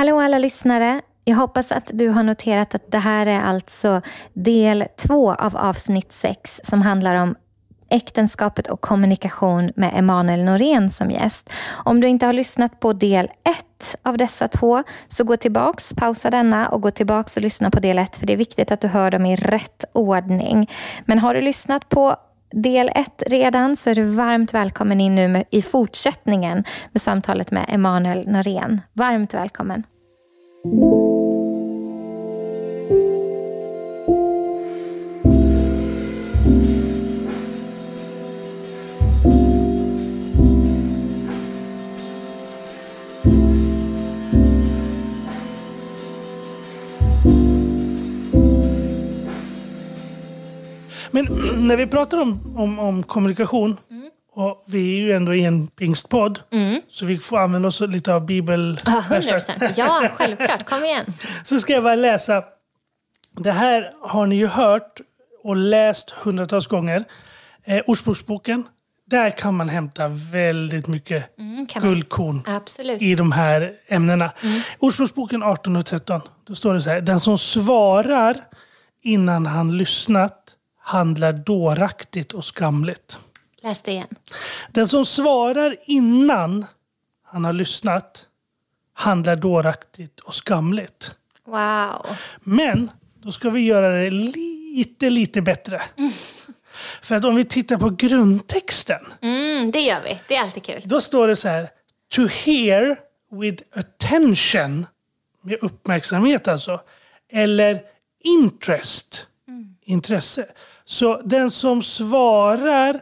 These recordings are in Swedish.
Hallå alla lyssnare! Jag hoppas att du har noterat att det här är alltså del två av avsnitt sex som handlar om äktenskapet och kommunikation med Emanuel Norén som gäst. Om du inte har lyssnat på del ett av dessa två så gå tillbaks, pausa denna och gå tillbaks och lyssna på del ett för det är viktigt att du hör dem i rätt ordning. Men har du lyssnat på del ett redan så är du varmt välkommen in nu med, i fortsättningen med samtalet med Emanuel Norén. Varmt välkommen. Men när vi pratar om, om, om kommunikation, Mm. och vi är ju ändå i en pingstpodd, så vi får använda oss lite av bibel. Ja, 100 procent. Ja, självklart. Kom igen. Så ska jag bara läsa. Det här har ni ju hört och läst hundratals gånger. Eh, Ordspråksboken. Där kan man hämta väldigt mycket Mm, guldkorn i de här ämnena. Ordspråksboken 18 och 13. Då står det så här. Den som svarar innan han lyssnat handlar dåraktigt och skamligt. Läs det igen. Den som svarar innan han har lyssnat handlar dåraktigt och skamligt. Wow. Men då ska vi göra det lite, lite bättre. För att om vi tittar på grundtexten, Mm, det gör vi. Det är alltid kul. då står det så här. To hear with attention, med uppmärksamhet alltså. Eller interest, intresse. Så den som svarar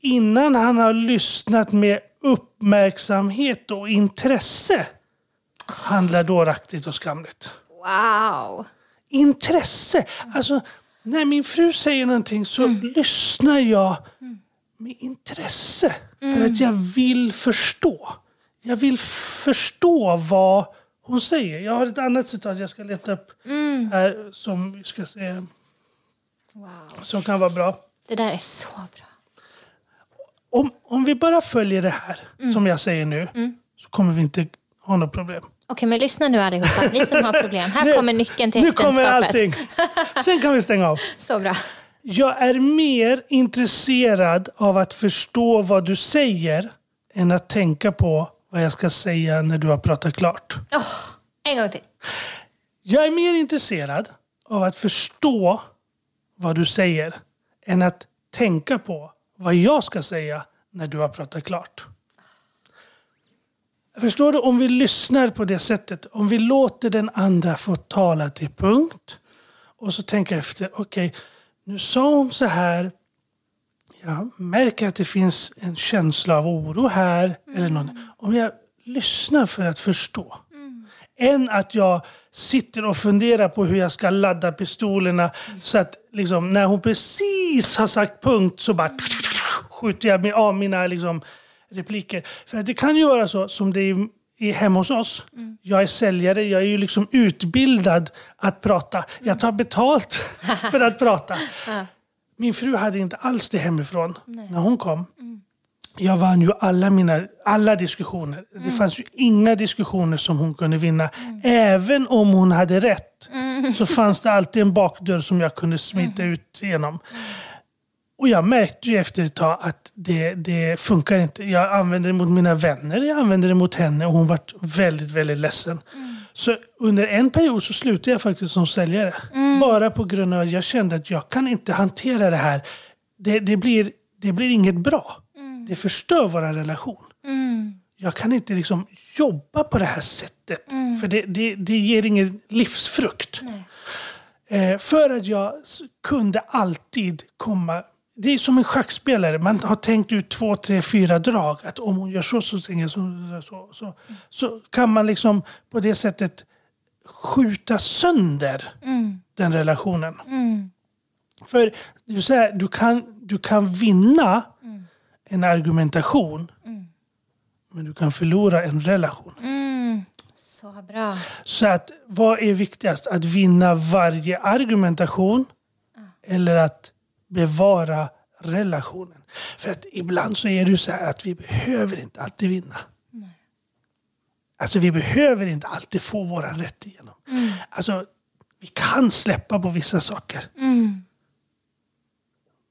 innan han har lyssnat med uppmärksamhet och intresse handlar dåraktigt och skamligt. Wow. Intresse. Alltså, när min fru säger någonting så lyssnar jag med intresse. För att jag vill förstå. Jag vill förstå vad hon säger. Jag har ett annat citat jag ska leta upp här som vi ska se. Wow. Som kan vara bra. Det där är så bra. Om, om vi bara följer det här som jag säger nu så kommer vi inte ha något problem. Okej, men lyssna nu allihopa. Ni som har problem. Här Nu- kommer nyckeln till Nu kommer äktenskapet. allting. Sen kan vi stänga av. Så bra. Jag är mer intresserad av att förstå vad du säger än att tänka på vad jag ska säga när du har pratat klart. Åh, en gång till. Jag är mer intresserad av att förstå vad du säger än att tänka på vad jag ska säga när du har pratat klart. Förstår du? Om vi lyssnar på det sättet, om vi låter den andra få tala till punkt och så tänka efter, okej, nu sa hon så här. Jag märker att det finns en känsla av oro här. Eller något. Om jag lyssnar för att förstå. Än att jag sitter och funderar på hur jag ska ladda pistolerna. Så att liksom, när hon precis har sagt punkt så bara skjuter jag av mina liksom, repliker. För att det kan ju vara så som det är är hemma hos oss. Jag är säljare, jag är ju liksom utbildad att prata. Jag tar betalt för att prata. Min fru hade inte alls det hemifrån när hon kom. Jag vann ju alla mina alla diskussioner. Det fanns ju inga diskussioner som hon kunde vinna. Även om hon hade rätt så fanns det alltid en bakdörr som jag kunde smita ut genom. Och jag märkte ju efter ett tag att det, det funkar inte. Jag använde det mot mina vänner, jag använde det mot henne och hon var väldigt, väldigt ledsen. Så under en period så slutade jag faktiskt som säljare. Bara på grund av att jag kände att jag kan inte hantera det här. Det, det, blir, det blir inget bra. Det förstör vår relation. Jag kan inte liksom jobba på det här sättet. För det, det, det ger ingen livsfrukt. Eh, för att jag kunde alltid komma... Det är som en schackspelare. Man har tänkt ut två, tre, fyra drag. Att om hon gör så, så jag så. Så, så, så kan man liksom på det sättet skjuta sönder den relationen. För du, säger, du, kan, du kan vinna en argumentation. Men du kan förlora en relation. Så bra. Så att vad är viktigast? Att vinna varje argumentation eller att bevara relationen? För att ibland så är det så här att vi behöver inte alltid vinna. Alltså vi behöver inte alltid få våran rätt igenom. Mm. Alltså, vi kan släppa på vissa saker.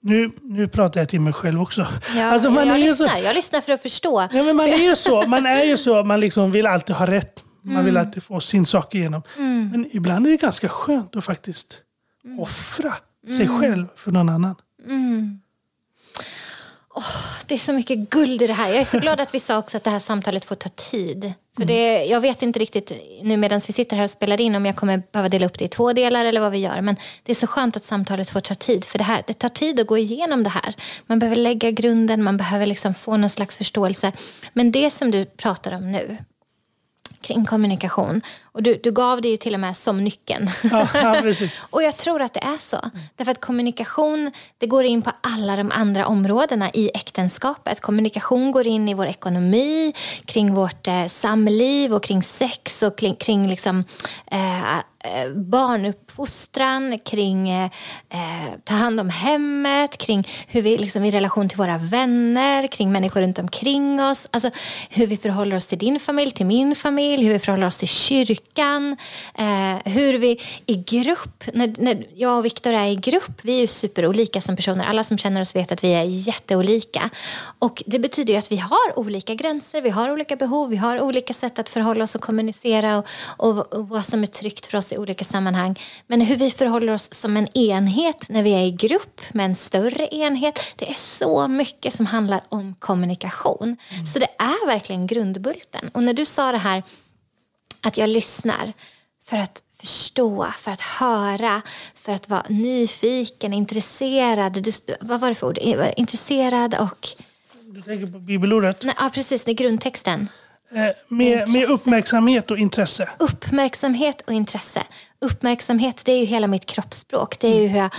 Nu, nu pratar jag till mig själv också. Ja, alltså, man jag, är lyssnar. så, jag lyssnar för att förstå. ja, men man är ju så. Man är ju så. Man liksom vill alltid ha rätt. Man Mm. vill alltid få sin sak igenom. Men ibland är det ganska skönt att faktiskt Mm. offra sig själv för någon annan. Det är så mycket guld i det här. Jag är så glad att vi sa också att det här samtalet får ta tid. För det, jag vet inte riktigt nu medan vi sitter här och spelar in om jag kommer behöva dela upp det i två delar eller vad vi gör. Men det är så skönt att samtalet får ta tid. För det, här, det tar tid att gå igenom det här. Man behöver lägga grunden, man behöver liksom få någon slags förståelse. Men det som du pratar om nu kring kommunikation. Och du, du gav det ju till och med som nyckeln. Ja, ja. Och jag tror att det är så. Därför att kommunikation det går in på alla de andra områdena i äktenskapet. Kommunikation går in i vår ekonomi, kring vårt eh, samliv och kring sex och kring, kring liksom, eh, eh, barnuppfostran, kring eh, eh, ta hand om hemmet, kring hur vi liksom, i relation till våra vänner, kring människor runt omkring oss. Alltså hur vi förhåller oss till din familj, till min familj, hur vi förhåller oss till kyrkan, eh, hur vi i grupp, när, när jag och Viktor är i grupp, vi är ju superolika som personer. Alla som känner oss vet att vi är jätteolika. Och det betyder ju att vi har olika gränser, vi har olika behov, vi har olika sätt att förhålla oss och kommunicera och, och, och vad som är tryggt för oss i olika sammanhang. Men hur vi förhåller oss som en enhet när vi är i grupp med en större enhet. Det är så mycket som handlar om kommunikation. Så det är verkligen grundbulten. Och när du sa det här att jag lyssnar för att förstå, för att höra, för att vara nyfiken, intresserad. Du, vad var det för ord? Eh, Intresserad och... Du tänker på bibelordet. Nej, ja, precis, det är grundtexten. Eh, med, med uppmärksamhet och intresse. Uppmärksamhet och intresse. Uppmärksamhet det är ju hela mitt kroppsspråk. Det är ju hur jag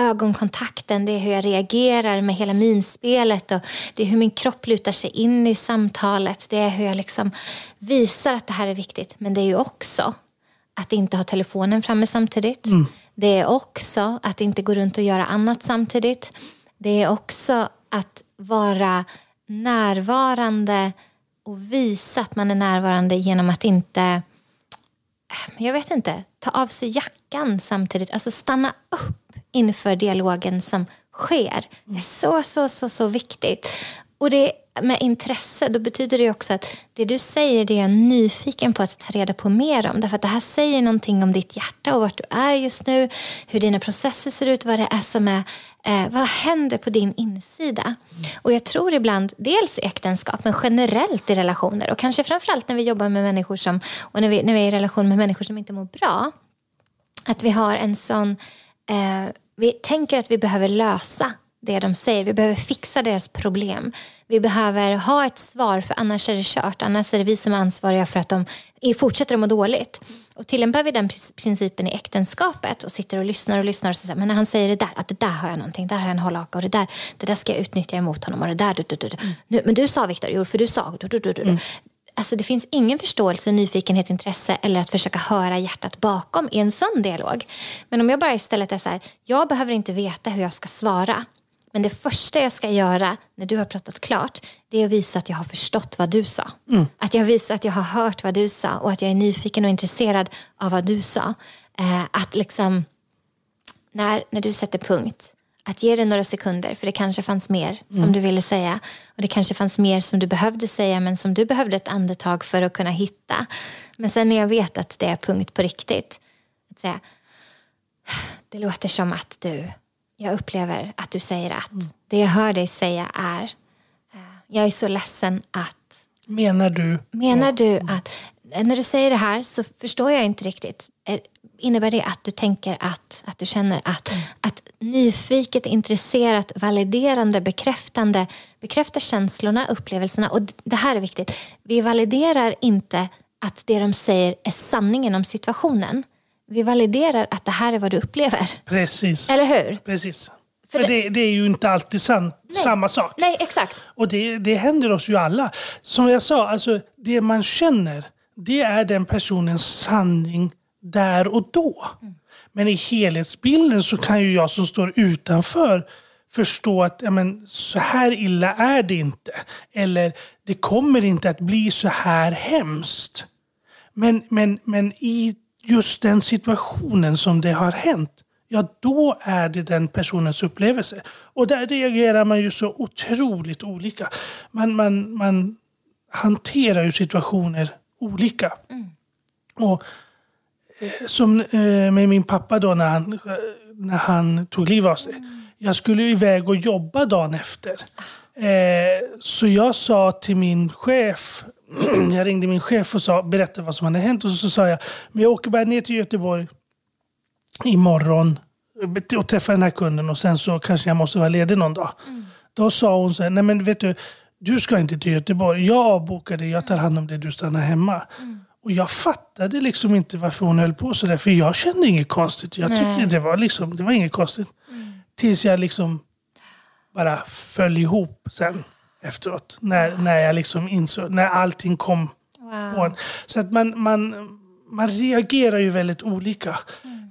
ögonkontakten, det är hur jag reagerar med hela minspelet och det är hur min kropp lutar sig in i samtalet. Det är hur jag liksom visar att det här är viktigt. Men det är ju också att inte ha telefonen framme samtidigt. Det är också att inte gå runt och göra annat samtidigt. Det är också att vara närvarande och visa att man är närvarande genom att inte jag vet inte, ta av sig jackan samtidigt. Alltså stanna upp inför dialogen som sker. Det är så, så, så, så viktigt. Och det med intresse, då betyder det också att det du säger det är jag nyfiken på att ta reda på mer om. Därför att det här säger någonting om ditt hjärta och vart du är just nu, hur dina processer ser ut, vad det är som är, eh, vad händer på din insida. Och jag tror ibland, dels i äktenskap, men generellt i relationer och kanske framförallt när vi jobbar med människor som, och när vi, när vi är i relation med människor som inte mår bra, att vi har en sån... Eh, vi tänker att vi behöver lösa det de säger. Vi behöver fixa deras problem. Vi behöver ha ett svar för annars är det kört. Annars är det vi som är ansvariga för att de fortsätter att må dåligt. Och tillämpar vi den pr- principen i äktenskapet och sitter och lyssnar och lyssnar och säger men när han säger det där, att det där har jag någonting, där har jag en hållhaka och det där, det där ska jag utnyttja emot honom och det där, du, du, du, du. Nu, men du sa Viktor, jo för du sa, du, du, du, du. Alltså det finns ingen förståelse, nyfikenhet, intresse eller att försöka höra hjärtat bakom i en sån dialog. Men om jag bara istället är så här, jag behöver inte veta hur jag ska svara. Men det första jag ska göra när du har pratat klart, det är att visa att jag har förstått vad du sa. Att jag visar att jag har hört vad du sa och att jag är nyfiken och intresserad av vad du sa. Eh, att liksom, när, när du sätter punkt, att ge det några sekunder, för det kanske fanns mer som du ville säga. Och det kanske fanns mer som du behövde säga, men som du behövde ett andetag för att kunna hitta. Men sen när jag vet att det är punkt på riktigt, att säga, det låter som att du, jag upplever att du säger att. Det jag hör dig säga är, eh, jag är så ledsen att Menar du? Menar du att, när du säger det här så förstår jag inte riktigt. Är- Innebär det att du tänker att, att du känner att, att nyfiket, intresserat, validerande, bekräftande bekräftar känslorna, upplevelserna. Och det här är viktigt. Vi validerar inte att det de säger är sanningen om situationen. Vi validerar att det här är vad du upplever. Precis. Eller hur? Precis. För För det- det, det är ju inte alltid sant, samma sak. Nej, exakt. Och det, det händer oss ju alla. Som jag sa, alltså, det man känner, det är den personens sanning där och då. Men i helhetsbilden så kan ju jag som står utanför förstå att ja, men, så här illa är det inte. Eller det kommer inte att bli så här hemskt. Men, men, men i just den situationen som det har hänt, ja då är det den personens upplevelse. Och där reagerar man ju så otroligt olika. Man, man, man hanterar ju situationer olika. Och eh, som eh, med min pappa då när han, eh, när han tog livet av sig. Jag skulle iväg och jobba dagen efter. Eh, så jag sa till min chef, jag ringde min chef och sa, berättade vad som hade hänt. Och så sa jag, men jag åker bara ner till Göteborg imorgon och träffar den här kunden och sen så kanske jag måste vara ledig någon dag. Då sa hon så här, nej men vet du, du ska inte till Göteborg. Jag avbokar det, jag tar hand om det, du stannar hemma. Och jag fattade liksom inte varför hon höll på sådär. För jag kände inget konstigt. Jag tyckte Nej. det var, liksom, det var inget konstigt. Tills jag liksom bara föll ihop sen efteråt. När, när jag liksom insåg, när allting kom på en. Så att man, man, man reagerar ju väldigt olika.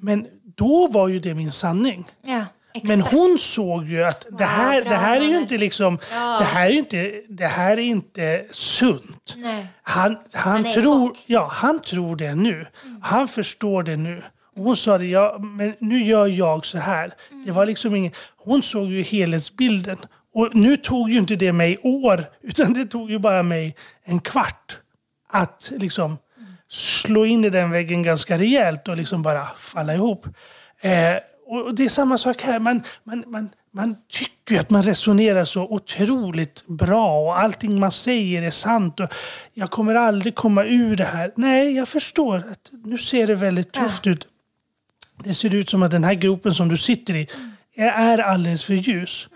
Men då var ju det min sanning. Ja, exakt. Men hon såg ju att det här, det här är ju inte liksom, Ja. det här är inte, det här är inte sunt. Nej. Han, han, tror, ja, han tror det nu. Han förstår det nu. Hon sa det, ja, men nu gör jag så här. Det var liksom ingen, hon såg ju helhetsbilden. Och nu tog ju inte det mig år, utan det tog ju bara mig en kvart att liksom slå in i den väggen ganska rejält och liksom bara falla ihop. Eh, och det är samma sak här. Man, man, man, man tycker att man resonerar så otroligt bra och allting man säger är sant. Och jag kommer aldrig komma ur det här. Nej, jag förstår att nu ser det väldigt tufft ut. Det ser ut som att den här gropen som du sitter i är alldeles för ljus.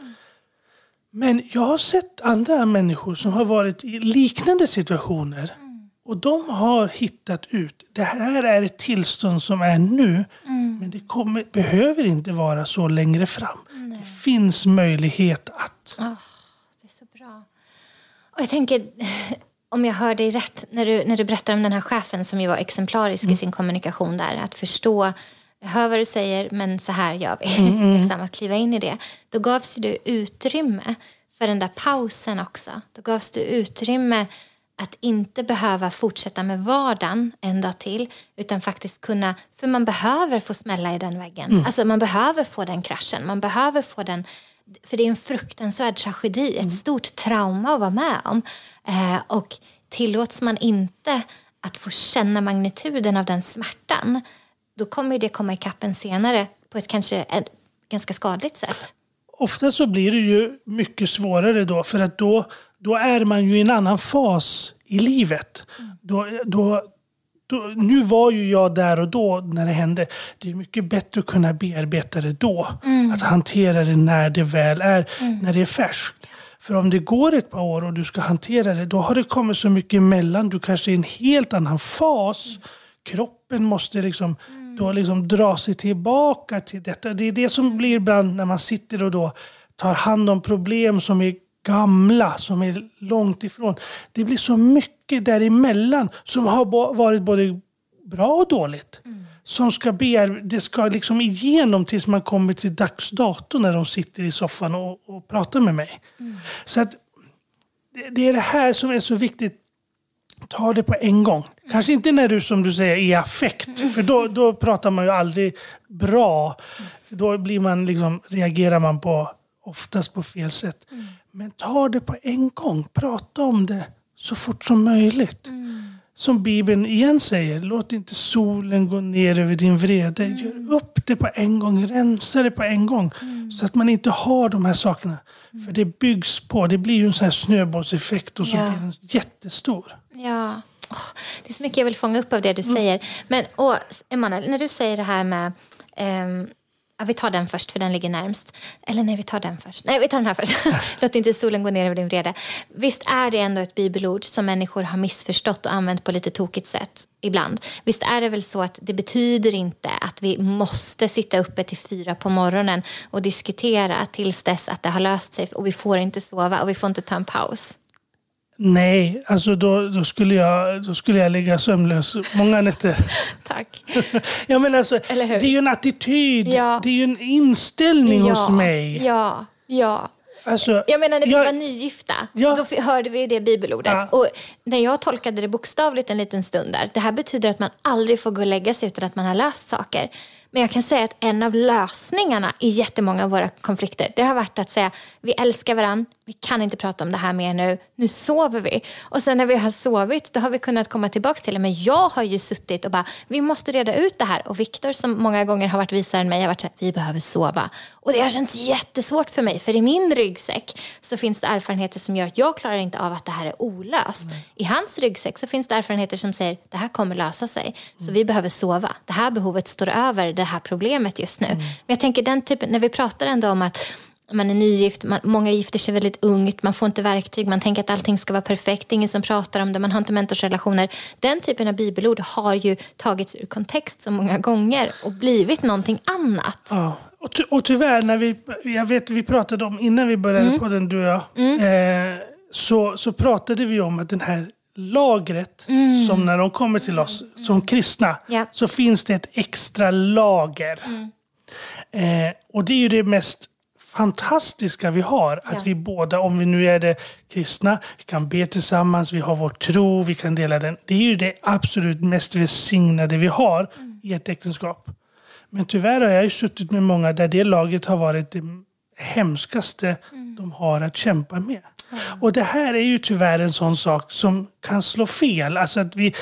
Men jag har sett andra människor som har varit i liknande situationer. Och de har hittat ut. Det här är ett tillstånd som är nu. Men det kommer, behöver inte vara så längre fram. Det finns möjlighet att. Åh, det är så bra. Och jag tänker, om jag hör dig rätt, när du, när du berättar om den här chefen som ju var exemplarisk i sin kommunikation där, att förstå, jag hör vad du säger, men så här gör vi. liksom, att kliva in i det. Då gavs det utrymme för den där pausen också. Då gavs det utrymme att inte behöva fortsätta med vardagen en dag till utan faktiskt kunna, för man behöver få smälla i den väggen. Alltså man behöver få den kraschen, man behöver få den för det är en fruktansvärd tragedi, ett stort trauma att vara med om. Eh, och tillåts man inte att få känna magnituden av den smärtan då kommer det komma ikapp en senare på ett kanske ett ganska skadligt sätt. Ofta så blir det ju mycket svårare då för att då, då är man ju i en annan fas i livet. Då, då, då, nu var ju jag där och då när det hände. Det är mycket bättre att kunna bearbeta det då. Att hantera det när det väl är, när det är färskt. För om det går ett par år och du ska hantera det, då har det kommit så mycket emellan. Du kanske är i en helt annan fas. Kroppen måste liksom, då liksom dra sig tillbaka till detta. Det är det som blir ibland när man sitter och då tar hand om problem som är gamla, som är långt ifrån. Det blir så mycket däremellan som har varit både bra och dåligt. Som ska bear- det ska liksom igenom tills man kommer till dags dato när de sitter i soffan och, och pratar med mig. Så att det, det är det här som är så viktigt. Ta det på en gång. Kanske inte när du som du säger är i affekt. För då, då pratar man ju aldrig bra. För då blir man liksom, reagerar man på oftast på fel sätt. Men ta det på en gång. Prata om det så fort som möjligt. Som Bibeln igen säger, låt inte solen gå ner över din vrede. Gör upp det på en gång, rensa det på en gång. Så att man inte har de här sakerna. För det byggs på, det blir ju en sån här snöbollseffekt och så Ja. blir den jättestor. Ja. Åh, det är så mycket jag vill fånga upp av det du säger. Men åh, Emanuel, när du säger det här med... ehm, ja, vi tar den först, för den ligger närmst. Eller nej, vi tar den först. Nej, vi tar den här först. Låt inte solen gå ner över din vrede. Visst är det ändå ett bibelord som människor har missförstått och använt på lite tokigt sätt ibland. Visst är det väl så att det betyder inte att vi måste sitta uppe till fyra på morgonen och diskutera tills dess att det har löst sig och vi får inte sova och vi får inte ta en paus. Nej, alltså då, då, skulle jag, då skulle jag ligga sömnlös många nätter. Tack. Ja, men alltså, Eller hur? det är ju en attityd, Ja. det är ju en inställning hos mig. Ja, ja. Alltså, Jag menar när vi jag- var nygifta, Ja. då hörde vi det bibelordet. Ja. Och när jag tolkade det bokstavligt en liten stund där, det här betyder att man aldrig får gå och lägga sig utan att man har löst saker. Men jag kan säga att en av lösningarna i jättemånga av våra konflikter, det har varit att säga vi älskar varandra, vi kan inte prata om det här mer nu, nu sover vi. Och sen när vi har sovit, då har vi kunnat komma tillbaka till det. Men jag har ju suttit och bara, vi måste reda ut det här. Och Viktor som många gånger har varit visare än mig har varit så här, vi behöver sova. Och det har känts jättesvårt för mig, för i min ryggsäck så finns det erfarenheter som gör att jag klarar inte av att det här är olöst. I hans ryggsäck så finns det erfarenheter som säger, det här kommer lösa sig. Så vi behöver sova. Det här behovet står över det här problemet just nu. Men jag tänker den typen, när vi pratar ändå om att man är nygift, man, många gifter sig väldigt ungt, man får inte verktyg, man tänker att allting ska vara perfekt, ingen som pratar om det, man har inte mentorsrelationer. Den typen av bibelord har ju tagits ur kontext så många gånger och blivit någonting annat. Ja. Och, ty- och tyvärr, när vi, jag vet vi pratade om innan vi började Mm. på den du och jag, eh, så, så pratade vi om att den här lagret, som när de kommer till oss som kristna, Mm. Mm. så finns det ett extra lager. Eh, och det är ju det mest fantastiska vi har. Att Ja. vi båda, om vi nu är det kristna, vi kan be tillsammans, vi har vår tro, vi kan dela den. Det är ju det absolut mest välsignade vi har i ett äktenskap. Men tyvärr har jag ju suttit med många där det laget har varit det hemskaste de har att kämpa med. Och det här är ju tyvärr en sån sak som kan slå fel. Alltså att vi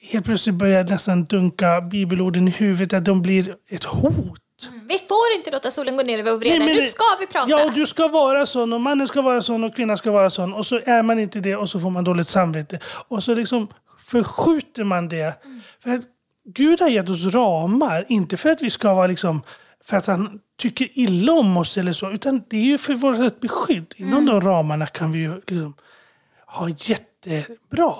helt plötsligt börjar nästan dunka bibelorden i huvudet, att de blir ett hot. Vi får inte låta solen gå ner över vår vrede, Nej, men nu ska vi prata. Ja, och du ska vara sån och mannen ska vara sån och kvinnan ska vara sån. Och så är man inte det och så får man dåligt samvete. Och så liksom förskjuter man det. För att Gud har gett oss ramar, inte för att vi ska vara liksom för att han tycker illa om oss eller så, utan det är ju för vårt beskydd. Inom de ramarna kan vi ju liksom ha jättebra.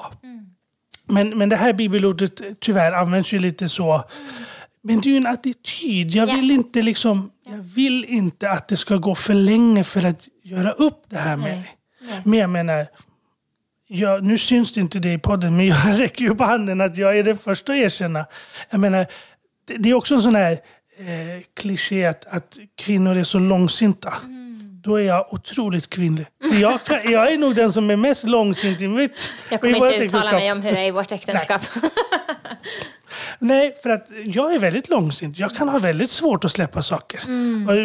Men, men det här bibelordet tyvärr används ju lite så. Men det är ju en attityd. Jag Ja. vill inte liksom, jag vill inte att det ska gå för länge för att göra upp det här med Nej. dig. Nej. Men jag menar, jag, nu syns det inte det i podden, men jag räcker ju upp handen att jag är den första att erkänna. Jag menar, det, det är också en sån här eh, kliché att, att kvinnor är så långsinta. Mm. Då är jag otroligt kvinnlig. Jag, kan, jag är nog den som är mest långsint i mitt Jag kommer inte uttala mig om hur det är i vårt äktenskap. Nej, för att jag är väldigt långsint. Jag kan ha väldigt svårt att släppa saker.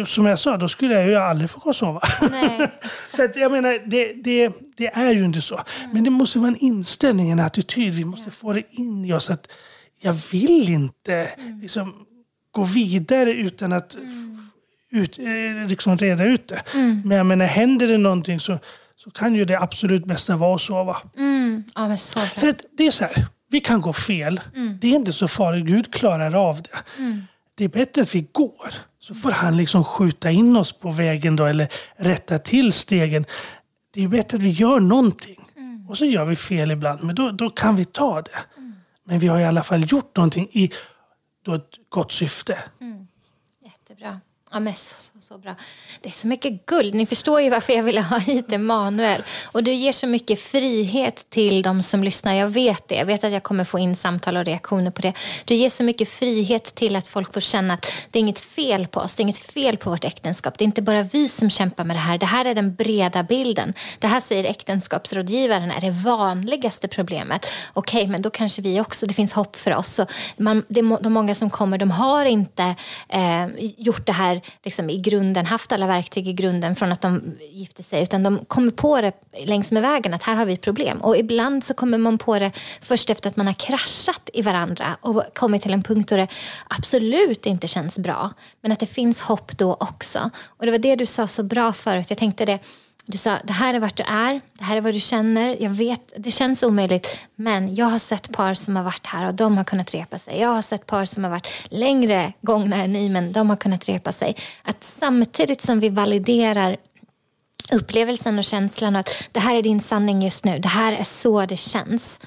Och som jag sa, då skulle jag ju aldrig få gå och sova. Nej. så att jag menar, det, det, det är ju inte så. Men det måste vara en inställning, en attityd. Vi måste få det in i oss att jag vill inte liksom, gå vidare utan att f- ut, eh, liksom reda ut det. Men jag menar, händer det någonting så, så kan ju det absolut bästa vara att sova. Mm. Ja. För att det är så här, vi kan gå fel. Det är inte så farligt. Gud klarar av det. Det är bättre att vi går. Så får han liksom skjuta in oss på vägen då, eller rätta till stegen. Det är bättre att vi gör någonting. Och så gör vi fel ibland, men då, då kan vi ta det. Men vi har i alla fall gjort någonting i då ett gott syfte. Jättebra. Ja, men så, så, så bra. Det är så mycket guld. Ni förstår ju varför jag ville ha hit Emanuel. Och du ger så mycket frihet till de som lyssnar. Jag vet det. Jag vet att jag kommer få in samtal och reaktioner på det. Du ger så mycket frihet till att folk får känna att det är inget fel på oss. Det är inget fel på vårt äktenskap. Det är inte bara vi som kämpar med det här. Det här är den breda bilden. Det här säger äktenskapsrådgivaren är det vanligaste problemet. Okej, men då kanske vi också, det finns hopp för oss. Så man, det, de många som kommer, de har inte eh, gjort det här liksom, i grunden, haft alla verktyg i grunden från att de gifte sig. Utan de kommer på det längs med vägen att här har vi problem. Och ibland så kommer man på det först efter att man har kraschat i varandra och kommit till en punkt då det absolut inte känns bra. Men att det finns hopp då också. Och det var det du sa så bra förut. Jag tänkte det, du sa det här är vart du är, det här är vad du känner. Jag vet, det känns omöjligt. Men jag har sett par som har varit här och de har kunnat repa sig. Jag har sett par som har varit längre gångna än ni men de har kunnat repa sig. Att samtidigt som vi validerar upplevelsen och känslan att det här är din sanning just nu. Det här är så det känns.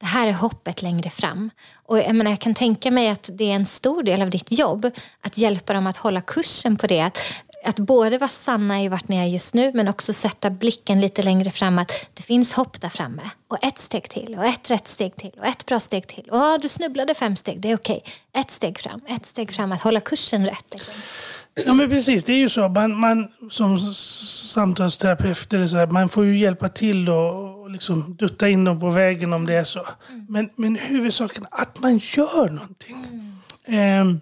Det här är hoppet längre fram. Och jag, menar, jag kan tänka mig att det är en stor del av ditt jobb att hjälpa dem att hålla kursen på det. Att, att både vara sanna i vart ni är just nu men också sätta blicken lite längre fram att det finns hopp där framme. Och ett steg till och ett rätt steg till och ett bra steg till. Och ja, du snubblade fem steg, det är okej. Ett steg fram, ett steg fram. Att hålla kursen rätt. Liksom. Ja men precis, det är ju så. Man, man som samtalsterapeut eller så här, man får ju hjälpa till och, och liksom dutta in dem på vägen om det är så. Mm. Men, men huvudsaken att man gör någonting. Mm. Eh,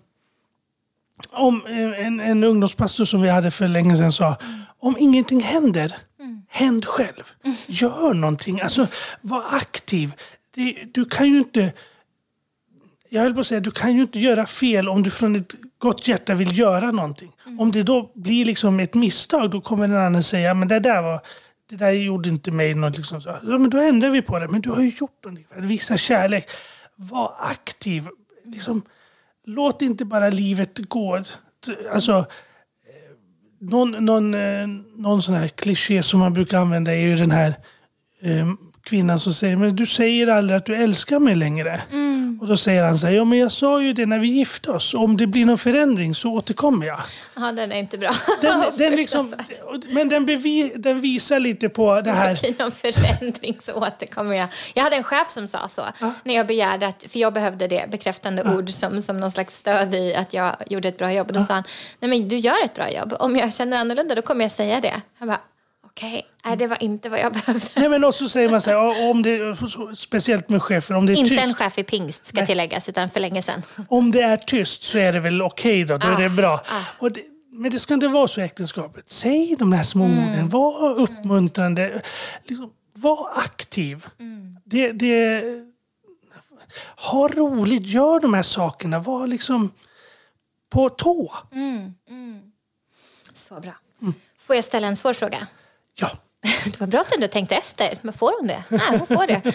om en, en ungdomspastor som vi hade för länge sedan sa, om ingenting händer, mm. händ själv. Mm. Gör någonting, alltså var aktiv. Det, du kan ju inte jag höll på att säga, du kan ju inte göra fel om du från ett gott hjärta vill göra någonting. Mm. Om det då blir liksom ett misstag, då kommer den andra säga, men det där var det där gjorde inte mig något. Liksom så. Ja, men då ändrar vi på det. Men du har ju gjort någonting för att visa kärlek. Var aktiv. Liksom, låt inte bara livet gå. Alltså, någon, någon, eh, någon sån här kliché som man brukar använda är ju den här um, kvinnan som säger men du säger aldrig att du älskar mig längre. Mm. Och då säger han så här, ja men jag sa ju det när vi gifte oss. Om det blir någon förändring så återkommer jag. Ja, den är inte bra. Den, den liksom, men den, bevi, den visar lite på det här. Om det blir någon förändring så återkommer jag. Jag hade en chef som sa så. Ja. När jag begärde att, för jag behövde det bekräftande ja. ord som, som någon slags stöd i att jag gjorde ett bra jobb. Och då ja. sa han, nej men du gör ett bra jobb. Om jag känner annorlunda då kommer jag säga det. Han bara, Okej, okay. det var inte vad jag behövde. Nej, men också säger man så här, om det, speciellt med chefer, om det är Inte tyst. en chef i pingst ska Nej. tilläggas, utan för länge sedan. Om det är tyst så är det väl okej okay då, då ah, är det bra. Ah. Det, men det ska inte vara så i äktenskapet. Säg de här små mm. orden, var uppmuntrande, liksom, var aktiv. Mm. Det, det, ha roligt, gör de här sakerna, var liksom på tå. Mm. mm. Så bra. Mm. Får jag ställa en svår fråga? Ja. Det var bra att du ändå tänkte efter. Men får hon det? Nej, hon får det.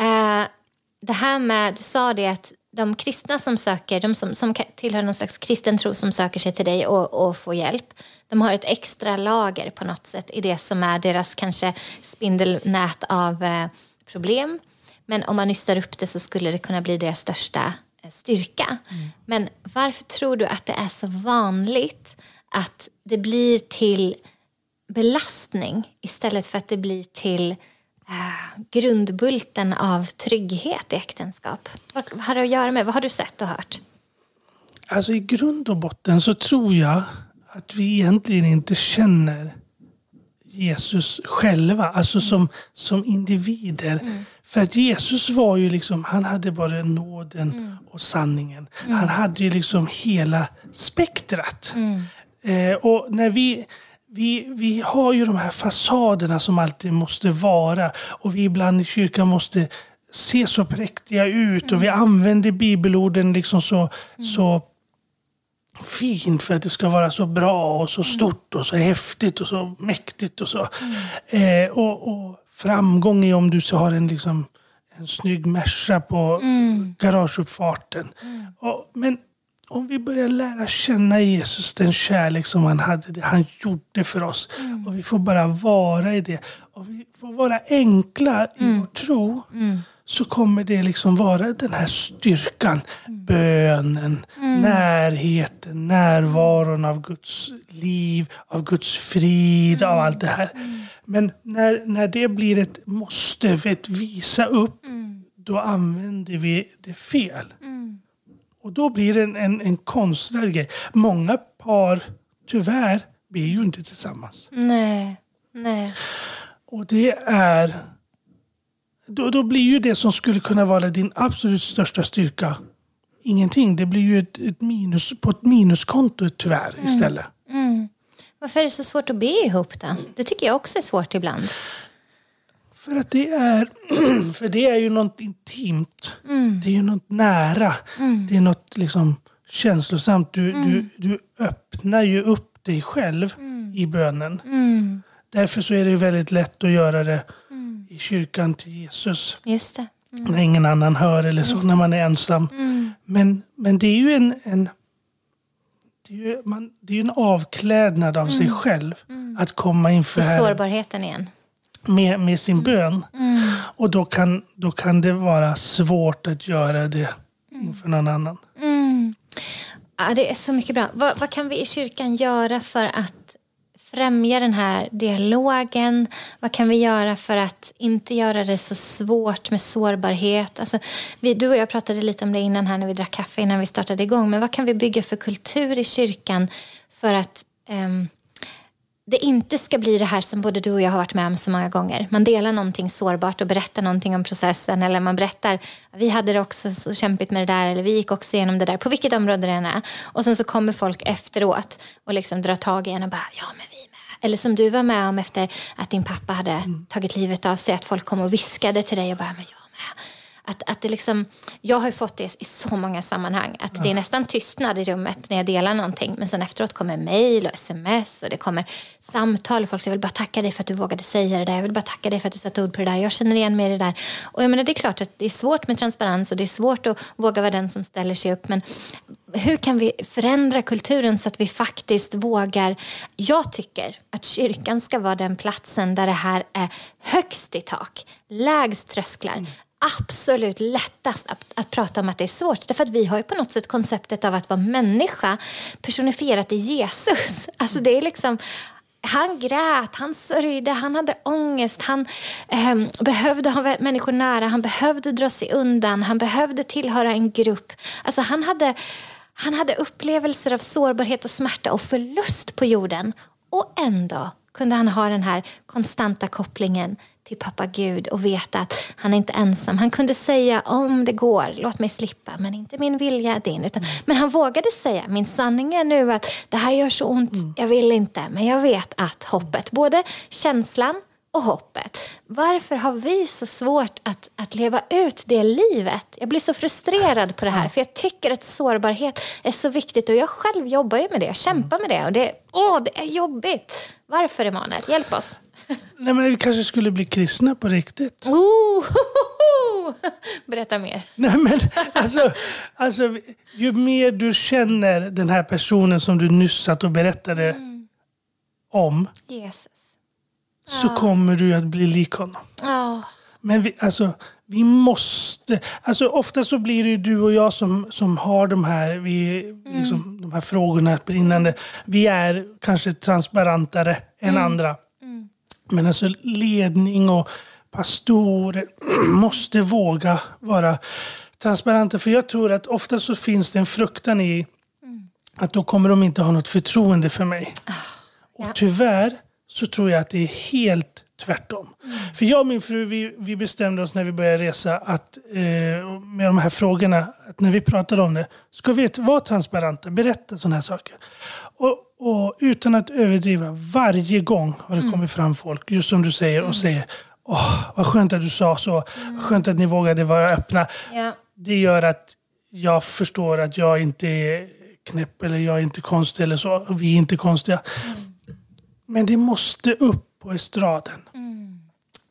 Uh, det här med, du sa det att de kristna som söker, de som, som tillhör någon slags kristen tro som söker sig till dig och, och får hjälp, de har ett extra lager på något sätt i det som är deras kanske spindelnät av eh, problem. Men om man nystar upp det så skulle det kunna bli deras största eh, styrka. Mm. Men varför tror du att det är så vanligt att det blir till belastning istället för att det blir till eh, grundbulten av trygghet i äktenskap? Vad har det att göra med? Vad har du sett och hört? Alltså i grund och botten så tror jag att vi egentligen inte känner Jesus själva, alltså som, som individer. Mm. För att Jesus var ju liksom, han hade bara nåden mm. och sanningen. Mm. Han hade ju liksom hela spektrat. Mm. Eh, och när vi, vi, vi har ju de här fasaderna som alltid måste vara och vi ibland i kyrkan måste se så präktiga ut mm. och vi mm. använder bibelorden liksom så, mm. så fint för att det ska vara så bra och så mm. stort och så häftigt och så mäktigt och så. Mm. Eh, och, och, framgång är om du så har en, liksom, en snygg Merca på mm. garageuppfarten. Och, men om vi börjar lära känna Jesus, den kärlek som han hade, han gjorde för oss. Mm. Och vi får bara vara i det. Och vi får vara enkla i mm. vår tro. Mm. Så kommer det liksom vara den här styrkan. Mm. Bönen, mm. närheten, närvaron av Guds liv, av Guds frid, av allt det här. Mm. Men när, när det blir ett måste, ett visa upp, då använder vi det fel. Och då blir det en, en, en konstvärd grej. Många par, tyvärr, blir ju inte tillsammans. Nej. Nej. Och det är... Då, då blir ju det som skulle kunna vara din absolut största styrka ingenting. Det blir ju ett, ett minus på ett minuskonto tyvärr mm. istället. Mm. Varför är det så svårt att be ihop då? Det tycker jag också är svårt ibland. För att det är, för det är ju något intimt. Mm. Det är ju något nära. Mm. Det är något liksom känslosamt. Du, mm. du, du öppnar ju upp dig själv mm. i bönen. Mm. Därför så är det väldigt lätt att göra det mm. i kyrkan till Jesus. Just det. När ingen annan hör eller så, när man är ensam. Men, men det är ju en, en det är ju, man, det är en avklädnad av sig själv. Att komma inför... I sårbarheten igen med, med sin mm. bön. Mm. Och då kan, då kan det vara svårt att göra det inför någon annan. Mm. Ja, det är så mycket bra. Vad, vad, kan vi i kyrkan göra för att främja den här dialogen? Vad kan vi göra för att inte göra det så svårt med sårbarhet? Alltså, vi, du och jag pratade lite om det innan här när vi drack kaffe innan vi startade igång. Men vad kan vi bygga för kultur i kyrkan för att ehm, det inte ska bli det här som både du och jag har varit med om så många gånger. Man delar någonting sårbart och berättar någonting om processen eller man berättar vi hade det också så kämpigt med det där eller vi gick också igenom det där på vilket område det än är. Och sen så kommer folk efteråt och liksom drar tag i en och bara ja men vi med. Eller som du var med om efter att din pappa hade mm. tagit livet av sig att folk kom och viskade till dig och bara men jag med. Att, att det liksom, jag har fått det i så många sammanhang. Att ja. Det är nästan tystnad i rummet när jag delar någonting. Men sen efteråt kommer mejl och sms och det kommer samtal. Och folk säger jag vill bara tacka dig för att du vågade säga det där. Jag vill bara tacka dig för att du satte ord på det där. Jag känner igen mig i det där. Och jag menar, det är klart att det är svårt med transparens och det är svårt att våga vara den som ställer sig upp. Men hur kan vi förändra kulturen så att vi faktiskt vågar? Jag tycker att kyrkan ska vara den platsen där det här är högst i tak, lägst trösklar. Mm absolut lättast att, att, prata om att det är svårt. Därför att vi har ju på något sätt konceptet av att vara människa personifierat i Jesus. Alltså det är liksom, han grät, han sörjde, han hade ångest, han eh, behövde ha människor nära, han behövde dra sig undan, han behövde tillhöra en grupp. Alltså han hade, han hade upplevelser av sårbarhet och smärta och förlust på jorden. Och ändå kunde han ha den här konstanta kopplingen till pappa Gud och veta att han är inte ensam. Han kunde säga om det går, låt mig slippa, men inte min vilja din. Utan, mm. Men han vågade säga, min sanning är nu att det här gör så ont, mm. jag vill inte, men jag vet att hoppet, både känslan och hoppet. Varför har vi så svårt att, att leva ut det livet? Jag blir så frustrerad på det här, för jag tycker att sårbarhet är så viktigt och jag själv jobbar ju med det, jag kämpar med det och det, åh, det är jobbigt. Varför Emanuel? Hjälp oss. Nej, men vi kanske skulle bli kristna på riktigt. Oh, Berätta mer. Nej, men alltså, alltså, ju mer du känner den här personen som du nyss satt och berättade mm. om. Jesus. Så kommer du att bli lik honom. Men vi, alltså, vi måste... Alltså, ofta så blir det du och jag som, som har de här, vi, mm. liksom, de här frågorna brinnande. Vi är kanske transparentare än mm. andra. Men alltså ledning och pastorer måste våga vara transparenta. För jag tror att ofta så finns det en fruktan i mm. att då kommer de inte ha något förtroende för mig. Oh, ja. Och tyvärr så tror jag att det är helt tvärtom. Mm. För jag och min fru vi, vi bestämde oss när vi började resa att eh, med de här frågorna, att när vi pratar om det, ska vi vara transparenta, berätta sådana här saker. Och, och utan att överdriva, varje gång har det mm. kommit fram folk, just som du säger, och mm. säger Åh, vad skönt att du sa så. Mm. Skönt att ni vågade vara öppna. Ja. Det gör att jag förstår att jag inte är knäpp eller jag är inte konstig eller så. Vi är inte konstiga. Mm. Men det måste upp på estraden. Mm.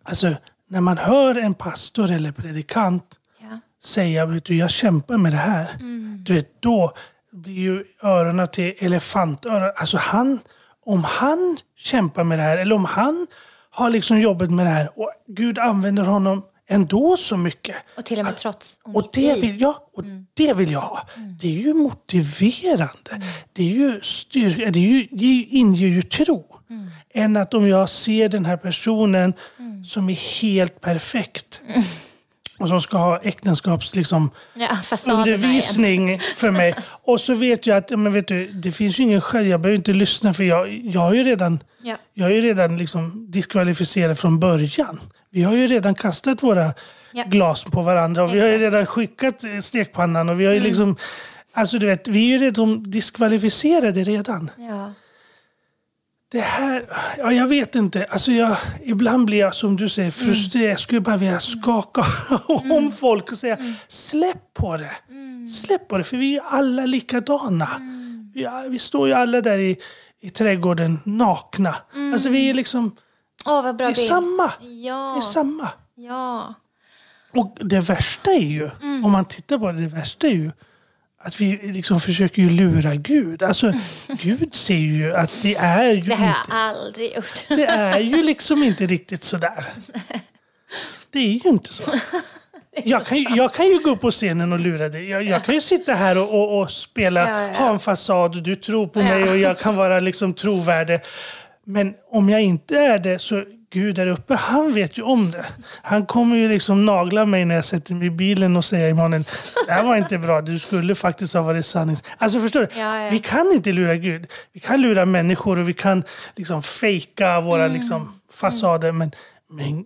Alltså, när man hör en pastor eller predikant ja. säga vet du, jag kämpar med det här. Mm. Du vet, då blir ju öronen till elefantöron. Alltså han, om han kämpar med det här, eller om han har liksom jobbat med det här och Gud använder honom ändå så mycket. Och till och med trots och det vill jag, och mm. det vill jag ha. Mm. Det är ju motiverande. Mm. Det är ju styrka, det, är ju, det inger ju tro. Mm. Än att om jag ser den här personen mm. som är helt perfekt mm och som ska ha äktenskaps liksom, ja, undervisning för mig. Och så vet jag att men vet du, det finns ju ingen skäl, jag behöver inte lyssna för jag, jag har ju redan, ja. jag är redan liksom diskvalificerad från början. Vi har ju redan kastat våra ja. glas på varandra och Exakt. vi har ju redan skickat stekpannan. Och vi har ju mm. liksom, alltså du vet, vi är ju redan diskvalificerade redan. Ja. Det här, ja, jag vet inte. Alltså jag, ibland blir jag som du säger frustrerad. Mm. Jag skulle bara vilja skaka mm. om folk och säga mm. släpp på det. Mm. Släpp på det, för vi är alla likadana. Mm. Vi, vi står ju alla där i, i trädgården nakna. Mm. Alltså vi är liksom... Åh, vad bra vi är samma. Ja. Vi är samma. Ja. Och det värsta är ju, om man tittar på det, det värsta är ju att vi liksom försöker ju lura Gud. Alltså, Gud ser ju att det är ju Det har jag inte, aldrig gjort. Det är ju liksom inte riktigt sådär. Det är ju inte så. Jag kan, jag kan ju gå upp på scenen och lura dig. Jag, jag kan ju sitta här och, och, och spela, ja, ja. ha en fasad, du tror på mig och jag kan vara liksom trovärdig. Men om jag inte är det så Gud där uppe, han vet ju om det. Han kommer ju liksom nagla mig när jag sätter mig i bilen och säger Emanuel, det här var inte bra. Du skulle faktiskt ha varit sannings... Alltså förstår du? Ja, ja. Vi kan inte lura Gud. Vi kan lura människor och vi kan liksom fejka våra Mm. liksom fasader. Men, men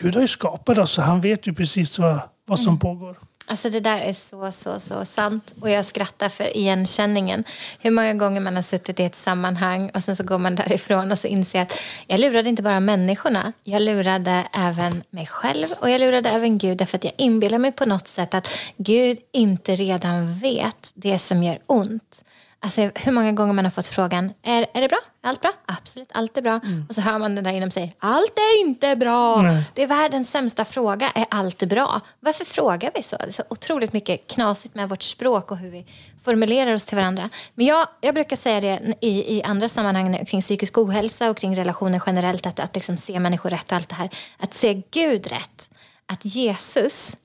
Gud har ju skapat oss så han vet ju precis vad, vad Mm. som pågår. Alltså det där är så, så, så sant. Och jag skrattar för igenkänningen. Hur många gånger man har suttit i ett sammanhang och sen så går man därifrån och så inser att jag lurade inte bara människorna. Jag lurade även mig själv och jag lurade även Gud därför att jag inbillar mig på något sätt att Gud inte redan vet det som gör ont. Alltså hur många gånger man har fått frågan, är, är det bra? Är allt bra? Absolut, allt är bra. Och så hör man den där inom sig, allt är inte bra. Nej. Det är världens sämsta fråga, är allt bra? Varför frågar vi så? Det är så otroligt mycket knasigt med vårt språk och hur vi formulerar oss till varandra. Men jag, jag brukar säga det i, i andra sammanhang kring psykisk ohälsa och kring relationer generellt, att, att liksom se människor rätt och allt det här. Att se Gud rätt. Att Jesus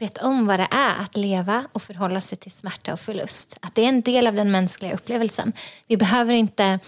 vet om vad det är att leva och förhålla sig till smärta och förlust. Att det är en del av den mänskliga upplevelsen. Vi behöver inte